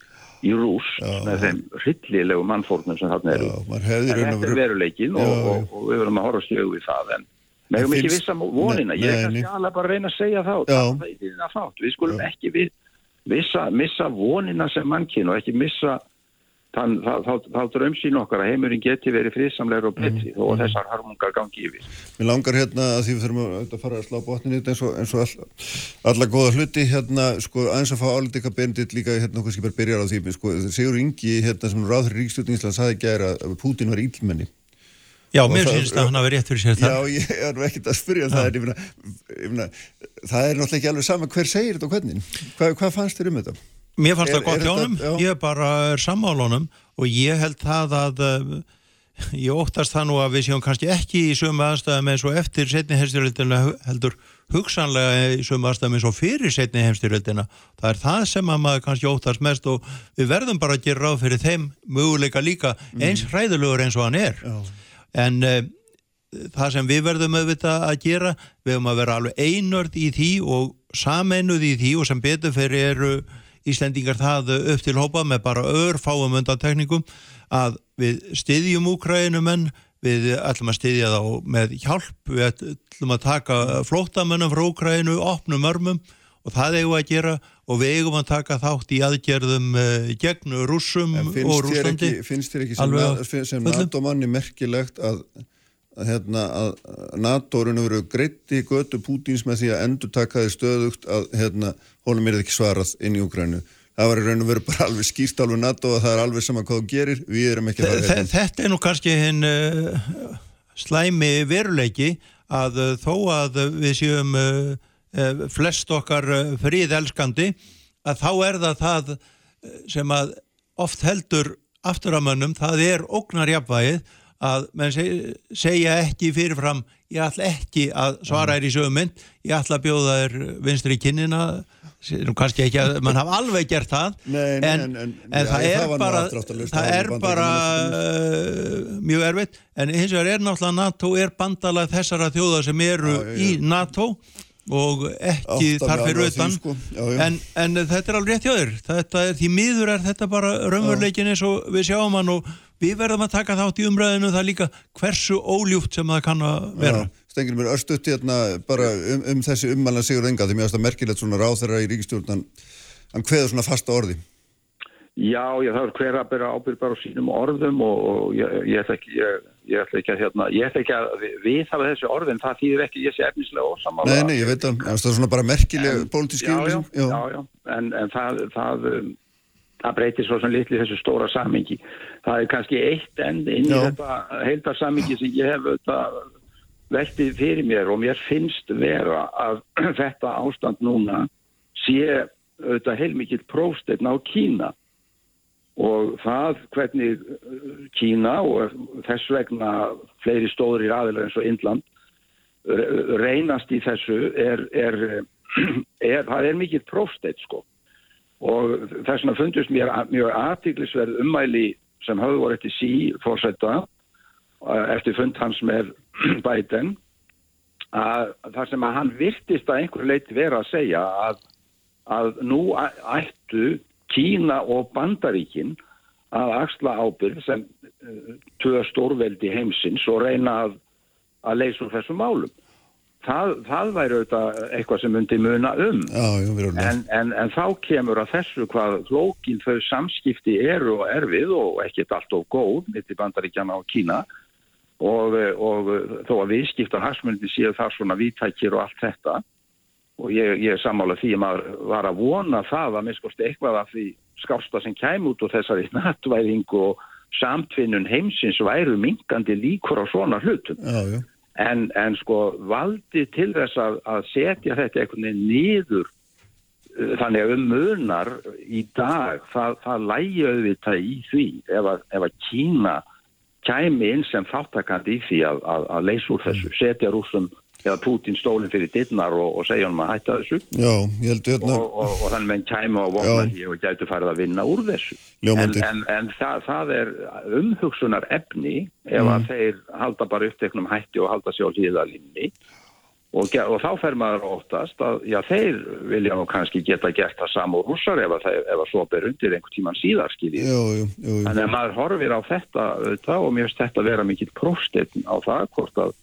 í rús já, með þeim hryllilegu mannfórnum sem þarna eru en þetta er veruleikin og, og, og við verðum að horfa stjögu við það en við hefum ekki vissa vonina ég er kannski alveg bara að reyna að segja þá við skulum ekki við, vissa, missa vonina sem mannkinn og ekki missa Þann, þá, þá, drömsýn okkar að heimurinn geti verið friðsamlegur og betri mm. og mhm. þessar harmungar gangi yfir. Mér langar hérna að því við þurfum að fara að slá botninu eins og, eins og all, alla góða hluti hérna, sko, aðeins að fá eitthvað bendit líka hérna okkur bara byrjar á því, sko, Sigur Ingi hérna sem ráður í Já, mér finnst að hann hafi rétt fyrir sér það. Já, ég er nú ekkert að spyrja það, en ég finna, það er náttúrulega ekki alveg sama hver segir þetta og hvernig. Hva, hvað fannst þér um þetta? Mér fannst það gott hjónum, ég bara er sammálunum og ég held það að uh, ég óttast það nú að við séum kannski ekki í sömu aðstæðum eins og eftir setni heimstyrjöldina heldur hugsanlega í sömu aðstæðum eins og fyrir setni heimstyrjöldina. Það er það sem að maður kannski óttast mest og við verðum bara að gera ráð fyrir þeim möguleika líka mm. eins hræðulegur eins og hann er. Já. En uh, það sem við verðum auðvitað að gera, við höfum að vera alveg einörd í því og sameinuð í því og sem betur fyrir eru Íslendingar það upp til hópa með bara ör fáum undantekningum að við styðjum Úkrænumenn, við ætlum að styðja þá með hjálp, við ætlum að taka flótamönnum frá Úkrænu, opnum örmum og það eigum að gera og við eigum að taka þátt í aðgerðum uh, gegn rússum og rúslandi. Finnst þér ekki na, sem NATO manni merkilegt að að, hérna, að NATO-urinn eru greitti götu Pútins með því að endur takaði stöðugt að hérna, honum er ekki svarað inn í Ukrænu. Það var í raun og veru bara alveg skýrt alveg NATO og það er alveg sama hvað þú gerir, við erum ekki það. Hérna. Þetta er nú kannski hinn uh, slæmi veruleiki að uh, þó að við séum uh flest okkar uh, fríðelskandi að þá er það það uh, sem að oft heldur afturamönnum, það er ógnarjafvægið að menn segja ekki fyrirfram ég ætla ekki að svara þér í sögumynd ég ætla að bjóða þér vinstri í kinnina kannski ekki að mann hafa alveg gert það nei, en, en, en, en já, það er bara það er bara uh, mjög erfitt. En hins vegar er náttúrulega NATO er bandalag þessara þjóða sem eru já, já, í NATO. og ekki þar fyrir utan sko. en, en þetta er alveg rétt hjá þér þetta er, því miður er þetta bara raunveruleikin eins og við sjáum hann og við verðum að taka þátt í umræðinu það líka hversu óljúft sem það kann að vera. Stengir mér örstuðt hérna bara um, um þessi ummælan Sigur Enga því mér finnst það merkilegt svona ráð þeirra í ríkistjórnan hann hveður svona fasta orði. Já, ég þarf hver að byrja ábyrg bara á sínum orðum og, og ég, ég ætla ekki ég, ég ætla ekki að hérna, ég ætla ekki að við, við þessi orðin, það þýðir ekki ég sé efnislega ósamála. Nei, nei, ég veit að það er svona bara merkileg pólitíski Já, já, já, já, en, en það, það það breytir svo sem litli þessu stóra samingi. Það er kannski eitt enn inn í Já. þetta heildarsamingi sem ég hef veltið fyrir mér og mér finnst vera að þetta ástand núna sé auðvitað heilmikið próstegn á Kína og það hvernig Kína og þess vegna fleiri stóðir í aðeins og Indland reynast í þessu er, er, er, það er mikið próstegn sko. Og þess vegna fundust mér mjög aðtíklisverð ummæli sem hafði voru eftir sí fórsetta eftir fund hans með Biden að þar sem að hann virtist að einhverju leiti vera að segja að, að nú ættu Kína og Bandaríkin að axla ábyrg sem uh, tvö stórveldi heimsins og reyna að, að leysa úr þessum málum. Það, það væri auðvitað eitthvað sem myndi muna um. Já, jú, en, en, en þá kemur að þessu hvað flókin þau samskipti eru og erfið og ekkert allt og góð mitt í bandaríkjana á Kína. Og, og þó að viðskipta harsmundi séu það svona vítækir og allt þetta og ég, ég er sammála því að maður var að vona það að miskosti eitthvað af því skásta sem kæm út og þessari nattvæðing og samtvinnun heimsins væru minkandi líkur á svona hlutum. Já, já. En, en sko valdi til þess að, að setja þetta einhvern veginn nýður uh, þannig að um munar í dag það, það lægi auðvitað í því ef að, ef að Kína kæmi inn sem þáttakandi í því að, að leysa úr þessu, setja rúsum eða Putin stólinn fyrir dittnar og, og segja hann að hætta þessu. Já, hérna... og, og, og þannig með kæma og vona því og gætu farið að vinna úr þessu. Ljómandi. en, en, en það, það er umhugsunar efni ef mm. að þeir halda bara uppteknum hætti og halda sér á hlýðalinni og þá fer maður óttast að já, þeir vilja nú kannski geta gert það samúr húsar ef að, ef að svo ber undir einhvern tíman síðar þannig að maður horfir á þetta auðvitað, og mér finnst þetta að vera mikill prófstetn á það hvort að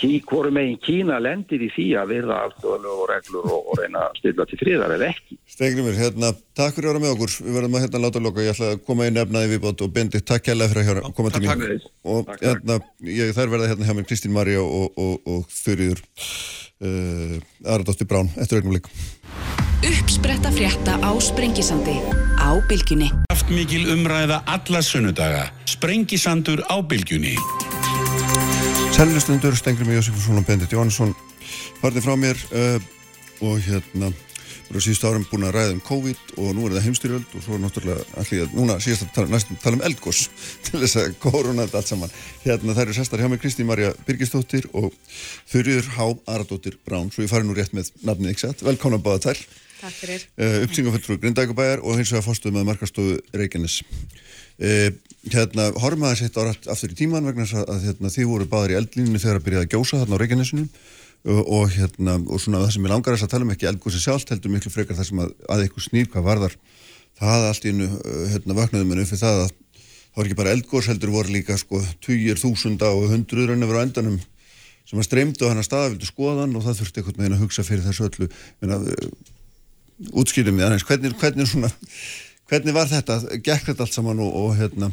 hvori megin Kína lendir í því að virða aftöðlu og reglur og, og reyna að stilla til fríðar eða ekki. Stegnumir, hérna, takk fyrir að vera með okkur. Við verðum að hérna láta loka. Ég ætla að koma í nefnaði viðbót og bendi takk hella fyrir að koma til mér. Og takk, hérna, ég, þær verða hérna hjá mér Kristín Marja og, og, og þurriður uh, Aradóttir Brán eftir ögnum líka. Uppspretta frétta á Sprengisandi á Bilginni. Kraftmikil umræða alla sunnudaga. Sprengisandur á Bilginni. Selvistundur, Stengri með Jósefsson og Bendit Jónsson farnir frá mér uh, og hérna við erum síðust árum búin að ræða um COVID og nú er það heimstyrjöld og svo er náttúrulega allir, núna síðast að tala, næstum tala um eldgós til þess að korona þetta allt saman. Hérna þær eru sestar hjá mig Kristín Marja Birgistóttir og Þurriður Há Aradóttir Brán, svo ég fari nú rétt með nafnið yksat, velkomna báða þær. Takk fyrir. Uh, Uppsingaföldfrú Grindækubæjar og hins vegar fórstuð með markastofu Reykjanes uh, hérna, horfum að það sett árat aftur í tíman vegna að, hérna, þið voru báðir í eldlínunni þegar að byrjaði að gjósa þarna á Reykjanesinu. Og, og hérna, og svona það sem ég langar þess að tala um ekki eldgósi sjálft heldur miklu frekar það sem að, að eitthvað snýr hvað varðar það allt í innu hérna vaknaðum en uppið það að það var ekki bara eldgós heldur voru líka sko tugir þúsunda og hundruður en yfir á endanum sem að streymdu á hann að staða vildu skoðan og það þurfti með henn að hugsa fyrir þessu öllu. Menna, útskýrum við aðeins hvernig, hvernig, svona, hvernig var þetta? Gekk þetta allt saman og, og hérna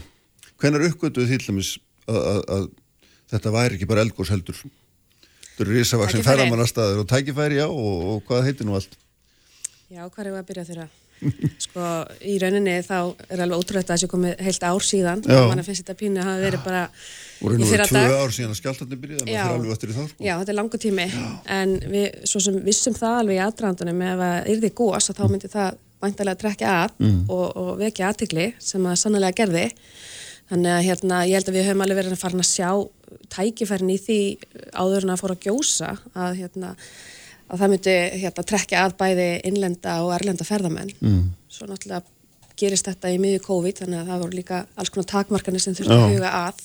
hvernig uppgötuðu því til dæmis að, þetta væri ekki bara eldgós heldur? Þetta eru risavaksin ferðamannarstaður og tækifæri já og, og hvað heitir nú allt? Já, hvað er það að byrja þeirra? Sko, í rauninni þá er alveg ótrúlega að þessi komið heilt ár síðan. Og mann finnst þetta pínu að hafa verið bara voru nú verið tvö ár síðan að skjáltarni byrjaði maður fyrir alveg eftir í þá sko. Já, þetta er langu tími. Já. en við svo sem vissum það alveg í aðdrandunum ef það yrði gós að þá myndi það væntalega trekja að mm. og, og vekja aðtikli sem það sannlega gerði þannig að hérna, ég held að við höfum alveg verið að fara að sjá tækifærin í því áður en að fóra að gjósa að hérna að það myndi hérna trekja að bæði innlenda og erlenda ferðamenn mm. svo náttúrulega gerist þetta í miðju COVID þannig að það voru líka alls konar takmarkanir sem þurfti að huga að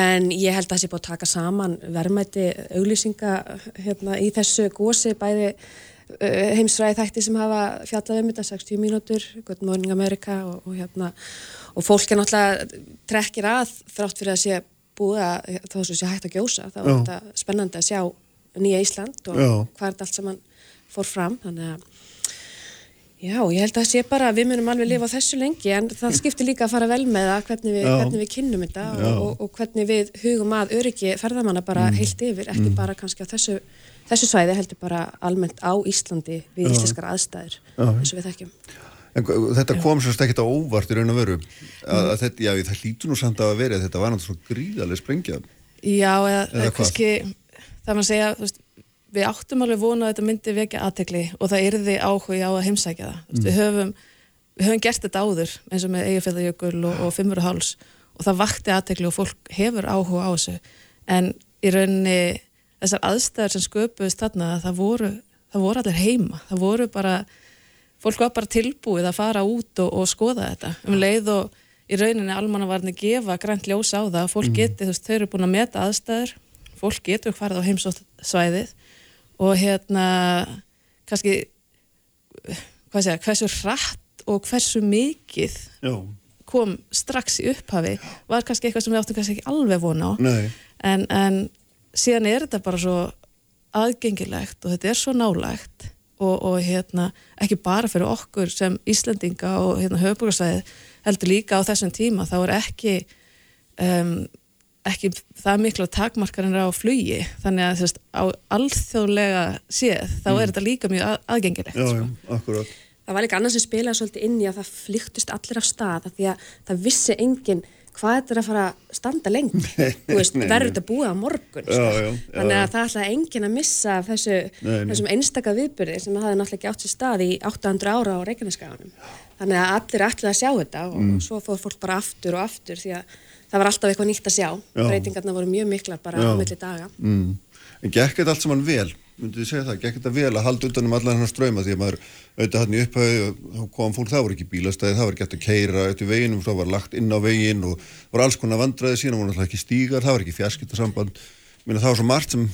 en ég held að það sé búið að taka saman verðmætti auglýsinga hérna, í þessu gósi bæði heimsræði þætti sem hafa fjallað um þetta 60 mínútur, Good Morning America og, og hérna og fólk er náttúrulega trekkir að þrátt fyrir að sé búið að þá sé hægt að gjósa þá er þetta spennandi að sjá nýja Ísland og já. hvað er þetta allt sem hann fór fram þannig að já, ég held að það sé bara að við munum alveg lifa þessu lengi en það skiptir líka að fara vel með það hvernig við, hvernig við kynnum þetta og, og, og hvernig við hugum að öryggi ferðamanna bara mm. heilt yfir, ekki mm. bara kannski á þessu, þessu svæði heldur bara almennt á Íslandi við já. íslenskar aðstæður eins og við þekkjum. En þetta kom sérst ekkert á óvart í raun og veru? Að, að þetta, já, það hlýtur nú samt að vera þetta var náttúrulega gríðarlega sprengja. Já, eða, eða kannski það að segja, veist, við áttum alveg vona að þetta myndi vekja aðtekli og það erði áhuga á að heimsækja það. Mm. Við, höfum, við höfum gert þetta áður eins og með Eyjafjörðajökul og, og Fimmurháls og það vakti aðtekli og fólk hefur áhuga á þessu. En í rauninni þessar aðstæður sem sköpuðist þarna það voru, það voru allir heima, það voru bara, fólk var bara tilbúið að fara út og, og skoða þetta. Um leið og í rauninni almannavarni gefa grænt ljós á það, fólk mm. geti, þú veist, þau eru búin að meta aðstæður. Fólk getur farið á heimsóttsvæðið og hérna kannski hvað segja, hversu hratt og hversu mikið Já. kom strax í upphafi var kannski eitthvað sem við áttum kannski ekki alveg vona á. En, en síðan er þetta bara svo aðgengilegt og þetta er svo nálægt og, og hérna ekki bara fyrir okkur sem Íslandinga og hérna höfbúkarsvæði heldur líka á þessum tíma þá er ekki um, ekki það miklu takmarkar en það á flugi þannig að þess, á alþjóðlega séð þá er mm. þetta líka mjög að, aðgengilegt Já, sko. já, akkurát Það var líka annars sem spilaði svolítið inn í að það flyktust allir af stað því að það vissi enginn hvað þetta er að fara að standa lengi. Verður þetta búið á morgun já, sko. já, já, þannig að það ætlaði enginn að missa þessu, þessum einstaka viðbyrði sem það hafði náttúrulega ekki átt sér stað í 800 ára á Reykjaneskaganum þannig að allir ætlaði að sjá þetta og mm. svo fór fólk bara aftur og aftur því að það var alltaf eitthvað nýtt að sjá. Breytingarna voru mjög miklar bara á milli daga. Mm. En gekk þetta allt saman vel? Myndu þið segja það? Gekk þetta vel að halda utanum allan hann ströyma því að maður auðvitað hann í upphauði og þá kom fólk, það voru ekki bílastæði það var gett að keira eftir veginum, það var lagt inn á vegin og voru alls konar vandraði síðan voru náttúrulega ekki stígar, það var ekki fjarskiptarsamband Minna, það var svo margt sem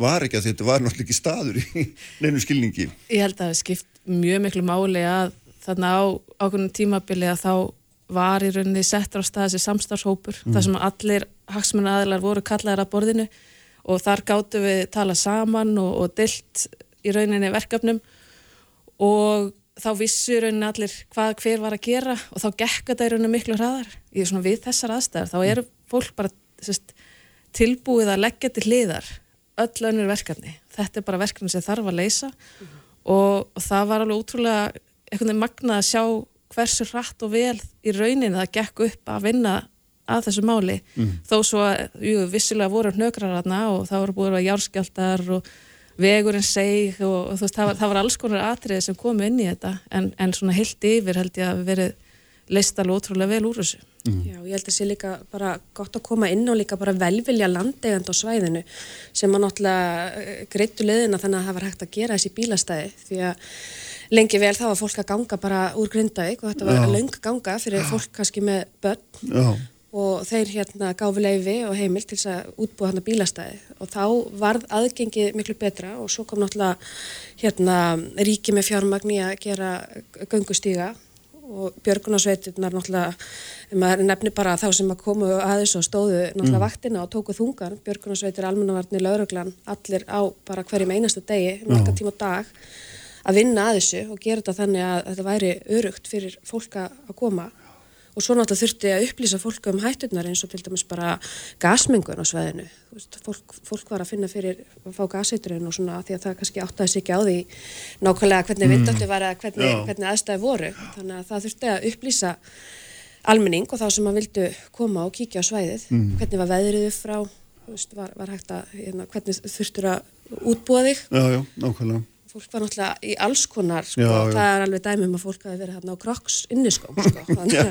var ekki að þetta var náttúrulega ekki staður í neinu skilningi. Ég held að það skipt mjög miklu máli að þarna á ákveðnum tímabili að þá var í rauninni settur á stað þessi samstarfshópur. Mm. þar sem allir hagsmennu aðlar voru kallaðar að borðinu og þar gáttu við tala saman og, og dilt í rauninni verkefnum og þá vissu rauninni allir hvað hver var að gera og þá gekk þetta í rauninni miklu hraðar í svona við þessar aðstæðar þá eru fólk bara sest, tilbúið að leggja til hliðar öll önnur verkefni þetta er bara verkefni sem þarf að leysa mm. og, og það var alveg útrúlega einhvern veginn magnað að sjá hversu hratt og vel í rauninni það gekk upp að vinna að þessu máli. Mm. þó svo að jú, vissilega voru hnögrararna og það voru búin að járskjaldar og vegurinn seg og, og veist, það, var, það var alls konar atriði sem komu inn í þetta en, en svona heilt yfir held ég að verið leist alveg ótrúlega vel úr þessu. Mm. Já, ég held að það sé líka bara gott að koma inn og líka bara velvilja landegand á svæðinu sem að náttúrulega eh, greittu leðina þannig að það var hægt að gera þessi bílastæði. Því að lengi vel þá var fólk að ganga bara úr Grindavík og þetta var laung ganga fyrir fólk kannski með börn. Og og þeir hérna gáfi leifi og heimil til þess að útbúa hann að bílastæði. Og þá varð aðgengið miklu betra og svo kom náttúrulega hérna ríki með fjármagni að gera göngustíga og björgunarsveitirnar náttúrulega, maður nefnir bara þá sem að komu aðeins og stóðu náttúrulega mm. vaktina og tóku þungar, björgunarsveitir, almannavarnir, lauruglan, allir á bara hverjum einasta degi, marga tíma og dag að vinna að þessu og gera þetta þannig að þetta væri örugt fyrir fólka að koma og svo náttúrulega þurfti að upplýsa fólk um hætturnar eins og til dæmis bara gasmengun á sveðinu. Fólk, fólk var að finna fyrir að fá gaseiturinn og svona því að það kannski áttaði sig ekki á því nákvæmlega hvernig mm. vindáttu var að hvernig, hvernig aðstæði voru. Þannig að það þurfti að upplýsa almenning og þá sem maður vildu koma og kíkja á svæðið. Mm. Hvernig var veðriðu frá, var, var að, hérna, hvernig þurftur að útbúa þig. Já, já, nákvæmlega fólk var náttúrulega í alls konar sko, já, já. það er alveg dæmum að fólk hafi verið hérna á kroks inniskóm sko, já,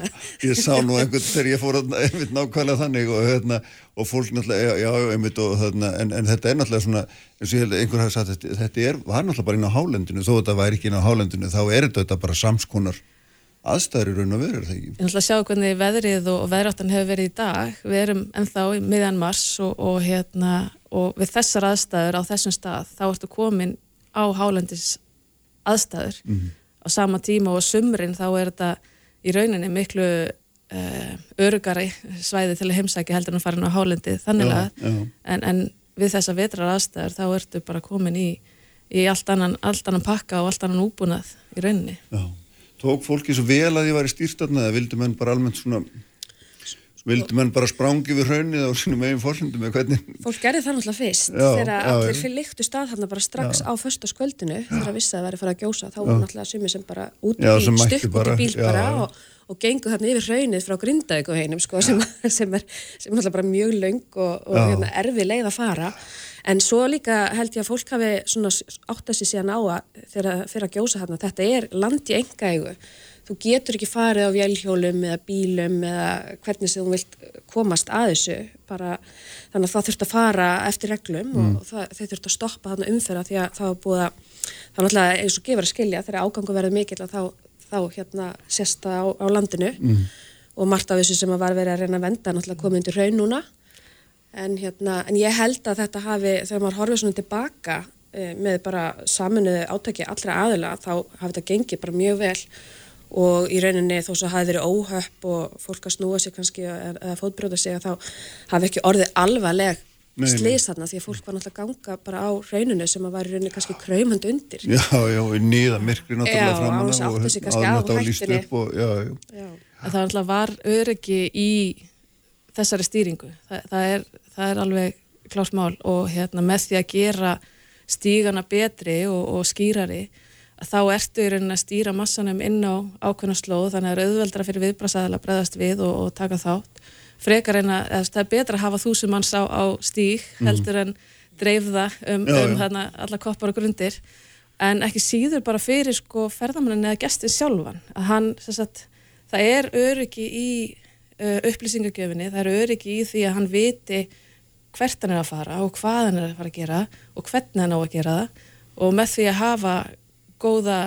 ég sá nú einhvern þegar ég fór einmitt nákvæmlega þannig og, hérna, og fólk náttúrulega, já, einmitt og, hérna, en, en þetta er náttúrulega svona eins og ég held að einhver hafi sagt þetta, þetta er, var náttúrulega bara inn á hálendinu þó þetta væri ekki inn á hálendinu þá er þetta bara samskonar aðstæður í raun og veru, er það ekki? Ég ætla að sjá hvernig veðrið og veðráttan hefur verið í dag. Við erum ennþá í miðjan mars og, og, hérna, og við þessar aðstæður á þessum stað þá ertu komin á hálendis aðstæður mm -hmm. á sama tíma og sumrin þá er þetta í rauninni miklu uh, örugari svæði til að heimsækja heldur en að fara inn á hálendi þannig að en, en við þessa vetrar aðstæður þá ertu bara komin í, í allt, annan, allt annan pakka og allt annan úbúnað í rauninni Já. Tók fólki svo vel að því að það var í stýrstafna eða vildi menn bara almennt svona Vildi mann bara sprangi við hraunið á sínum eigin fórlundum eða hvernig? Fólk gerði það náttúrulega fyrst já, þegar já, allir fyrir líktu stað hann bara strax já. á förstaskvöldinu þegar að vissi að það væri að fara að gjósa þá var náttúrulega sumi sem bara út í stukk út í bíl bara og, og gengu þarna yfir hraunið frá Grindavík og heinum sko, sem, sem er sem náttúrulega bara mjög laung og, og hérna, erfi leið að fara. En svo líka held ég að fólk hafi átt að sér síðan á að þegar fyrir að gjósa hann þetta er land í engaegu þú getur ekki farið á vélhjólum eða bílum eða hvernig sem þú vilt komast að þessu bara, þannig að það þurft að fara eftir reglum mm. og það, þau þurft að stoppa þarna umferða því að það var búið að það er náttúrulega eins og gefur að skilja þegar ágangu verður mikill að þá, þá hérna sérsta á, á landinu mm. og margt af þessu sem að var verið að reyna að venda náttúrulega komið undir raun núna en, hérna, en ég held að þetta hafi þegar maður horfið svona tilbaka e, með bara saminuðu átæki allra aðila þá hafi þetta gengið bara mjög vel og í rauninni þó svo hafi verið óhöpp og fólk að snúa sig kannski eða fótbróta sig að þá hafi ekki orðið alvarleg slís þarna því að fólk var náttúrulega ganga bara á rauninu sem að var í rauninni kannski kraumand undir. Já, já, í nýða myrkri náttúrulega framann og átti sig kannski á hættinni. Og, já, já. Já. Það náttúrulega var öryggi í þessari stýringu. Þa, það, er, það er alveg klásmál og hérna, með því að gera stígana betri og, og skýrari þá ertu í rauninni að stýra massanum inn á ákveðna slóð þannig að það er auðveldra fyrir viðbrasaðala að bregðast við og, og taka þátt. Frekar en að það er betra að hafa þúsum manns á, á stík mhm. heldur en dreifða um, já, um þarna alla koppar og grundir. En ekki síður bara fyrir sko ferðamannin eða gestin sjálfan. Að hann, sagt, það er öryggi í uh, upplýsingagjöfinni, það er öryggi í því að hann viti hvert hann er að fara og hvað hann er að fara að gera og hvernig hann á að gera það. Og með því að hafa góða,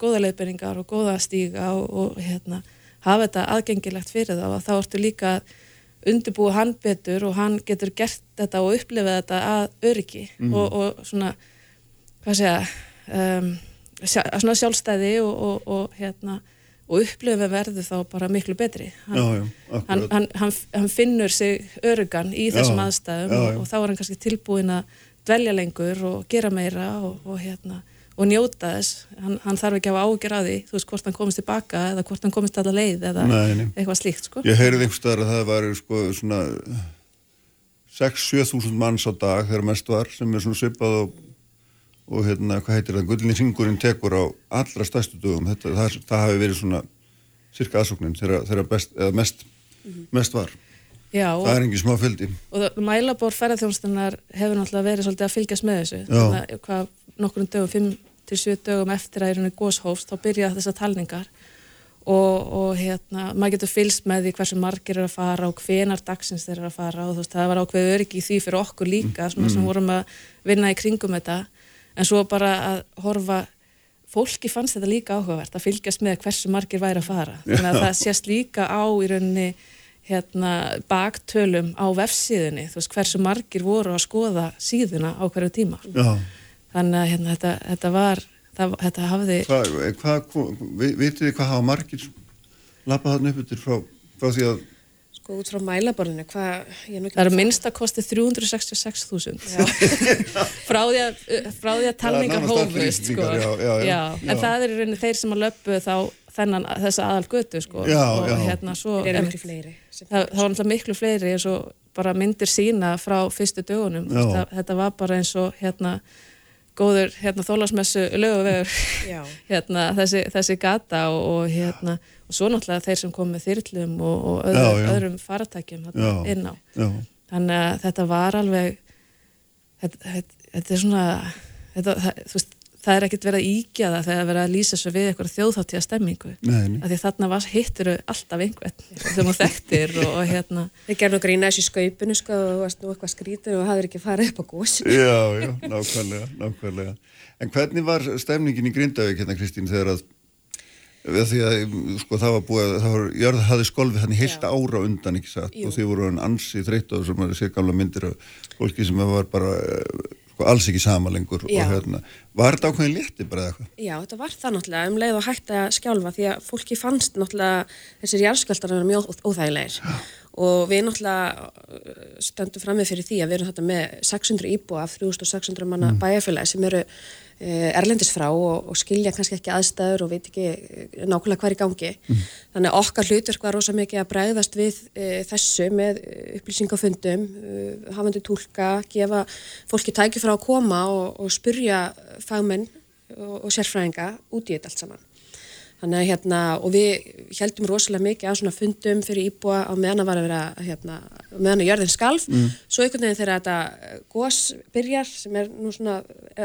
góða leiðbyrningar og góða stíga og, og hérna, hafa þetta aðgengilegt fyrir þá og þá ertu líka undirbúið hann betur og hann getur gert þetta og upplifið þetta að öryggi mm. og, og svona hvað segja um, svona sjálfstæði og, og hérna og upplifið verður þá bara miklu betri. Hann, já, já, hann, hann, hann finnur sig öryggan í þessum já, aðstæðum og þá er hann kannski tilbúin að dvelja lengur og gera meira og hérna og njóta þess, hann, hann þarf ekki að hafa ágjör að því, þú veist, hvort hann komist tilbaka eða hvort hann komist alla leið eða Nei, eitthvað slíkt sko. Ég heyrði einhverstaðar að það var sko svona 6-7 þúsund manns á dag þegar mest var, sem er svona svipað og, og hérna, hvað heitir það, gullin hringurinn tekur á allra stærstu dögum, þetta, það, það hafi verið svona cirka aðsóknin þegar best, mest, -hmm. mest var. Já, það er engin smá fylgdi og mælabór ferðarþjónustunnar hefur náttúrulega verið svolítið að fylgjast með þessu. Þannig að nokkur um dögum, 5 til 7 dögum eftir að erunni góshófst, þá byrja þessar talningar. Og, og hérna, maður getur fylst með því hversu margir er að fara og hvenar dagsins þeir eru að fara og þú veist, það var ákveð öryggi í því fyrir okkur líka mm. sem vorum að vinna í kringum þetta. En svo bara að horfa fólki fannst þetta líka áhugavert að fylgjast með hversu margir væri að fara. Þannig að það sést líka á í rauninni hérna baktölum á vefsíðunni, þú veist hversu margir voru að skoða síðuna á hverju tíma. Já. Þannig að hérna, þetta, þetta var það, þetta hafði Hvað, hva, vitið þið hvað hafa margir lappað þarna upp yfir frá, frá því að Sko út frá mælaborðinu, Það eru minnstakosti 366.000 frá því að frá því að talningar hófust sko. já, já, já, en það er í rauninni þeir sem að löpu þá þennan þessa aðal götu sko. og hérna svo er miklu fleiri það, það var náttúrulega miklu fleiri eins og bara myndir sína frá fyrstu dögunum. Það, þetta var bara eins og hérna góður hérna þólasmessu löguvegur hérna þessi, þessi gata og, og hérna og svo náttúrulega þeir sem kom með þyrlum og, og öðru, já, já. öðrum faratækjum inn á já. þannig að þetta var alveg þetta, þetta, þetta er svona þetta, það, veist, það er ekkert verið að íkja það þegar verið að lýsa svo við eitthvað þjóðháttíða stemmingu af því þarna var, hittir alltaf einhvern sem þú þekktir og, og hérna. Við gerðum grína þessu skaupinu sko og varst nú eitthvað skrítur og hafður ekki farið upp á góðsum Já, já, nákvæmlega, nákvæmlega. En hvernig var stemningin í Grindavík hérna Kristín þegar að því að sko, það var búið það var, jörð hafði skolfið hann í heilt ára undan ekki satt? Jú. og því voru hann ansi þreytt og sem að sé gamla myndir af fólki sem var bara sko, alls ekki sama lengur Já. og hérna, var þetta ákveðin létti bara eitthvað? Já, þetta var það náttúrulega um leið og hægt að skjálfa því að fólki fannst náttúrulega þessir járskjöldar er mjög óþægilegir Já. og við náttúrulega uh, stöndum fram með fyrir því að við erum þetta með 600 íbúa af 3600 manna mm. bæjarfélagi sem eru erlendis frá og, og skilja kannski ekki aðstæður og veit ekki eh, nákvæmlega hvað er í gangi. Mm. Þannig okkar hlutverk var rosa mikið að bræðast við e, þessu með upplýsingafundum, e, hafandi tólka, gefa fólki tæki frá að koma og, og spurja fagmenn og, og sérfræðinga út í þetta allt saman. Þannig að hérna, og við heldum rosalega mikið á svona fundum fyrir íbúa á meðan að vara að vera, hérna, meðan að jörðin skalf, mm. svo einhvern veginn þegar þetta gós byrjar, sem er nú svona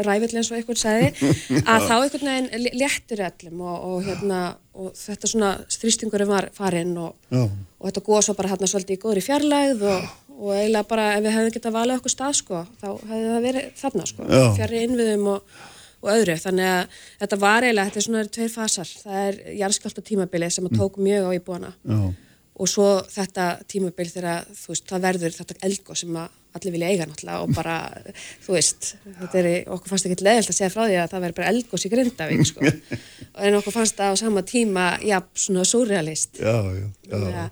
ræfill eins og einhvern segði, að þá einhvern veginn léttur öllum og, og hérna, og þetta svona þrýstingurum var farinn og, og þetta gós var bara hérna svolítið í góðri fjarlægð og, og eiginlega bara ef við hefðum getað valið okkur stað sko, þá hefði það verið þarna sko, fjarrið innviðum og og öðru. Þannig að þetta var eiginlega, þetta er svona tveir fasar. Það er jarðskjált og tímabili sem að tók mjög á íbúana og svo þetta tímabil þegar þú veist, það verður þetta elgo sem að allir vilja eiga náttúrulega og bara, þú veist, þetta er okkur fannst ekki leðilt að segja frá því að það verður bara elgos í Grindavík, sko. en okkur fannst það á sama tíma, já, svona surrealist. Já, já, já.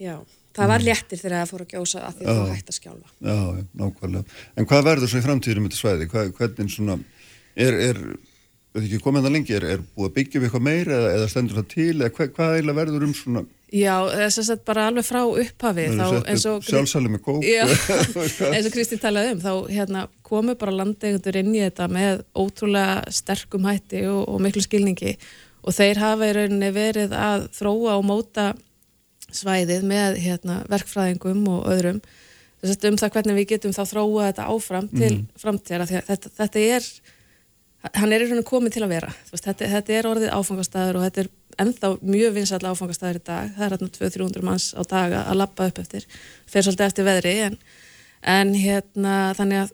Já, það var léttir þegar það fór að gjósa að því að það hægt að skjálfa. Já, já, nákvæmlega. En hvað verður svo í framtíðum þetta svæði? Hvað, hvernig svona er, er veit ekki komið það lengi, er, er búið að byggja við eitthvað meira eða, eða stendur það til eða hvað, hvað eiginlega verður um svona Já, þess að bara alveg frá upphafi Sjálfsælum með kók eins og Kristín talaði um þá hérna, komu bara landegundur inn í þetta með ótrúlega sterkum hætti og, og miklu skilningi. Og þeir hafa í rauninni verið að þróa og móta svæðið með hérna, verkfræðingum og öðrum. Um það hvernig við getum þá þróa þetta áfram til mm. framtíðara þetta, þetta er hann er í rauninu komið til að vera. Veist, þetta, þetta er orðið áfangastæður og þetta er ennþá mjög vinsall áfangastæður í dag. Það er hérna 200-300 manns á dag að lappa upp eftir, fer svolítið eftir veðri en, en hérna þannig að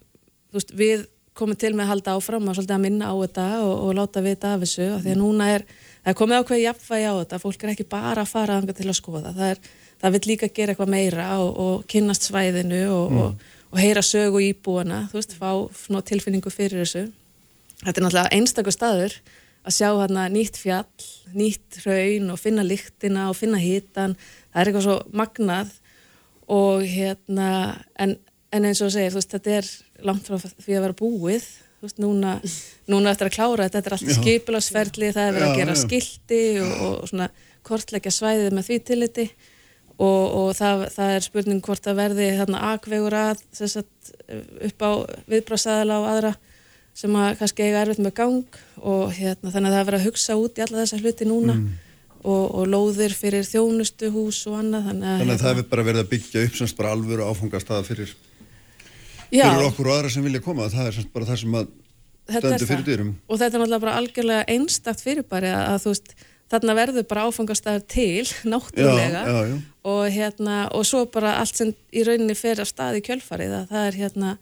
veist, við komum til með að halda áfram og svolítið að minna á þetta og, og láta vita af þessu og því að núna er, það er komið ákveði jafnvægi á þetta, fólk er ekki bara að fara til að skoða, það, er, það vil líka gera eitthvað meira og, og kynnast svæðinu og, mm. og heyra sögu íbúana, þú veist, fá tilfinningu fyrir þessu þetta er náttúrulega einstakur staður að sjá hérna nýtt fjall, nýtt hraun og finna lyktina og finna hítan, það er eitthvað svo magnað og hérna, en, en eins og segir, þú veist, þetta er langt frá því að vera búið, þú veist, núna, núna eftir að klára þetta, þetta er allt skipilagsferðli, það er verið að gera já. skildi og, og svona kortleggja svæðið með því tilliti. Og, og það, það er spurning hvort að verði þarna akvegur að, að upp á viðbráðsæðala og aðra sem að kannski eiga erfitt með gang og hérna, þannig að það er verið að hugsa út í alla þessa hluti núna mm. og, og lóðir fyrir þjónustuhús og annað Þannig að, þannig að það hefur bara verið að byggja upp semst bara alvöru áfangastæða fyrir, fyrir okkur og aðra sem vilja koma. Það er semst bara það sem að stöndu fyrir dyrum. Og þetta er náttúrulega bara algjörlega einstakt fyrir bara að þú veist þarna verður bara áfangastæðar til náttúrulega. Já, já, já. Og, hérna, og svo bara allt sem í rauninni fer af stað í kjölfarið að það er hérna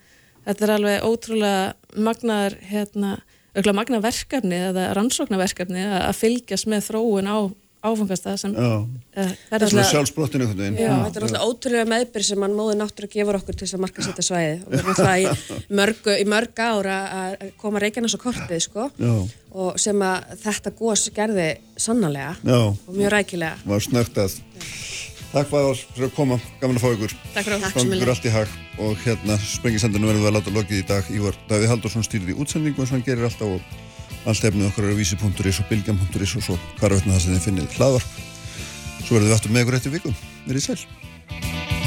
þetta er alveg ótrúlega magnar hérna, magnar verkefni eða rannsóknarverkefni að fylgjast með þróun á áfangasta sem Já. uh, Það er svona sjálfsbrottinu. Já, þetta er náttúrulega ótrúlega meðbyr sem mann móði náttúrulega gefur okkur til þess að marka setja svæði og við erum náttúrulega í mörgu, í mörg ára að koma Reykjanes á kortið sko Já. og sem að þetta gós gerði sannarlega Já. og mjög rækilega. Var snögt að. Takk fyrir að koma, gaman að fá ykkur. Takk fyrir Gangi ykkur allt í hag og hérna sprengisendunum verðum við að láta lokið í dag. Ívar Davíð Haldursson stýrir í útsendingu eins og hann gerir alltaf og allt efnið okkar eru vísi.is og bilgjam.is og svo hvar veitna það sem þið finnið hlaðvarp. Svo verðum við aftur með ykkur eftir vikum. Verðið sæl.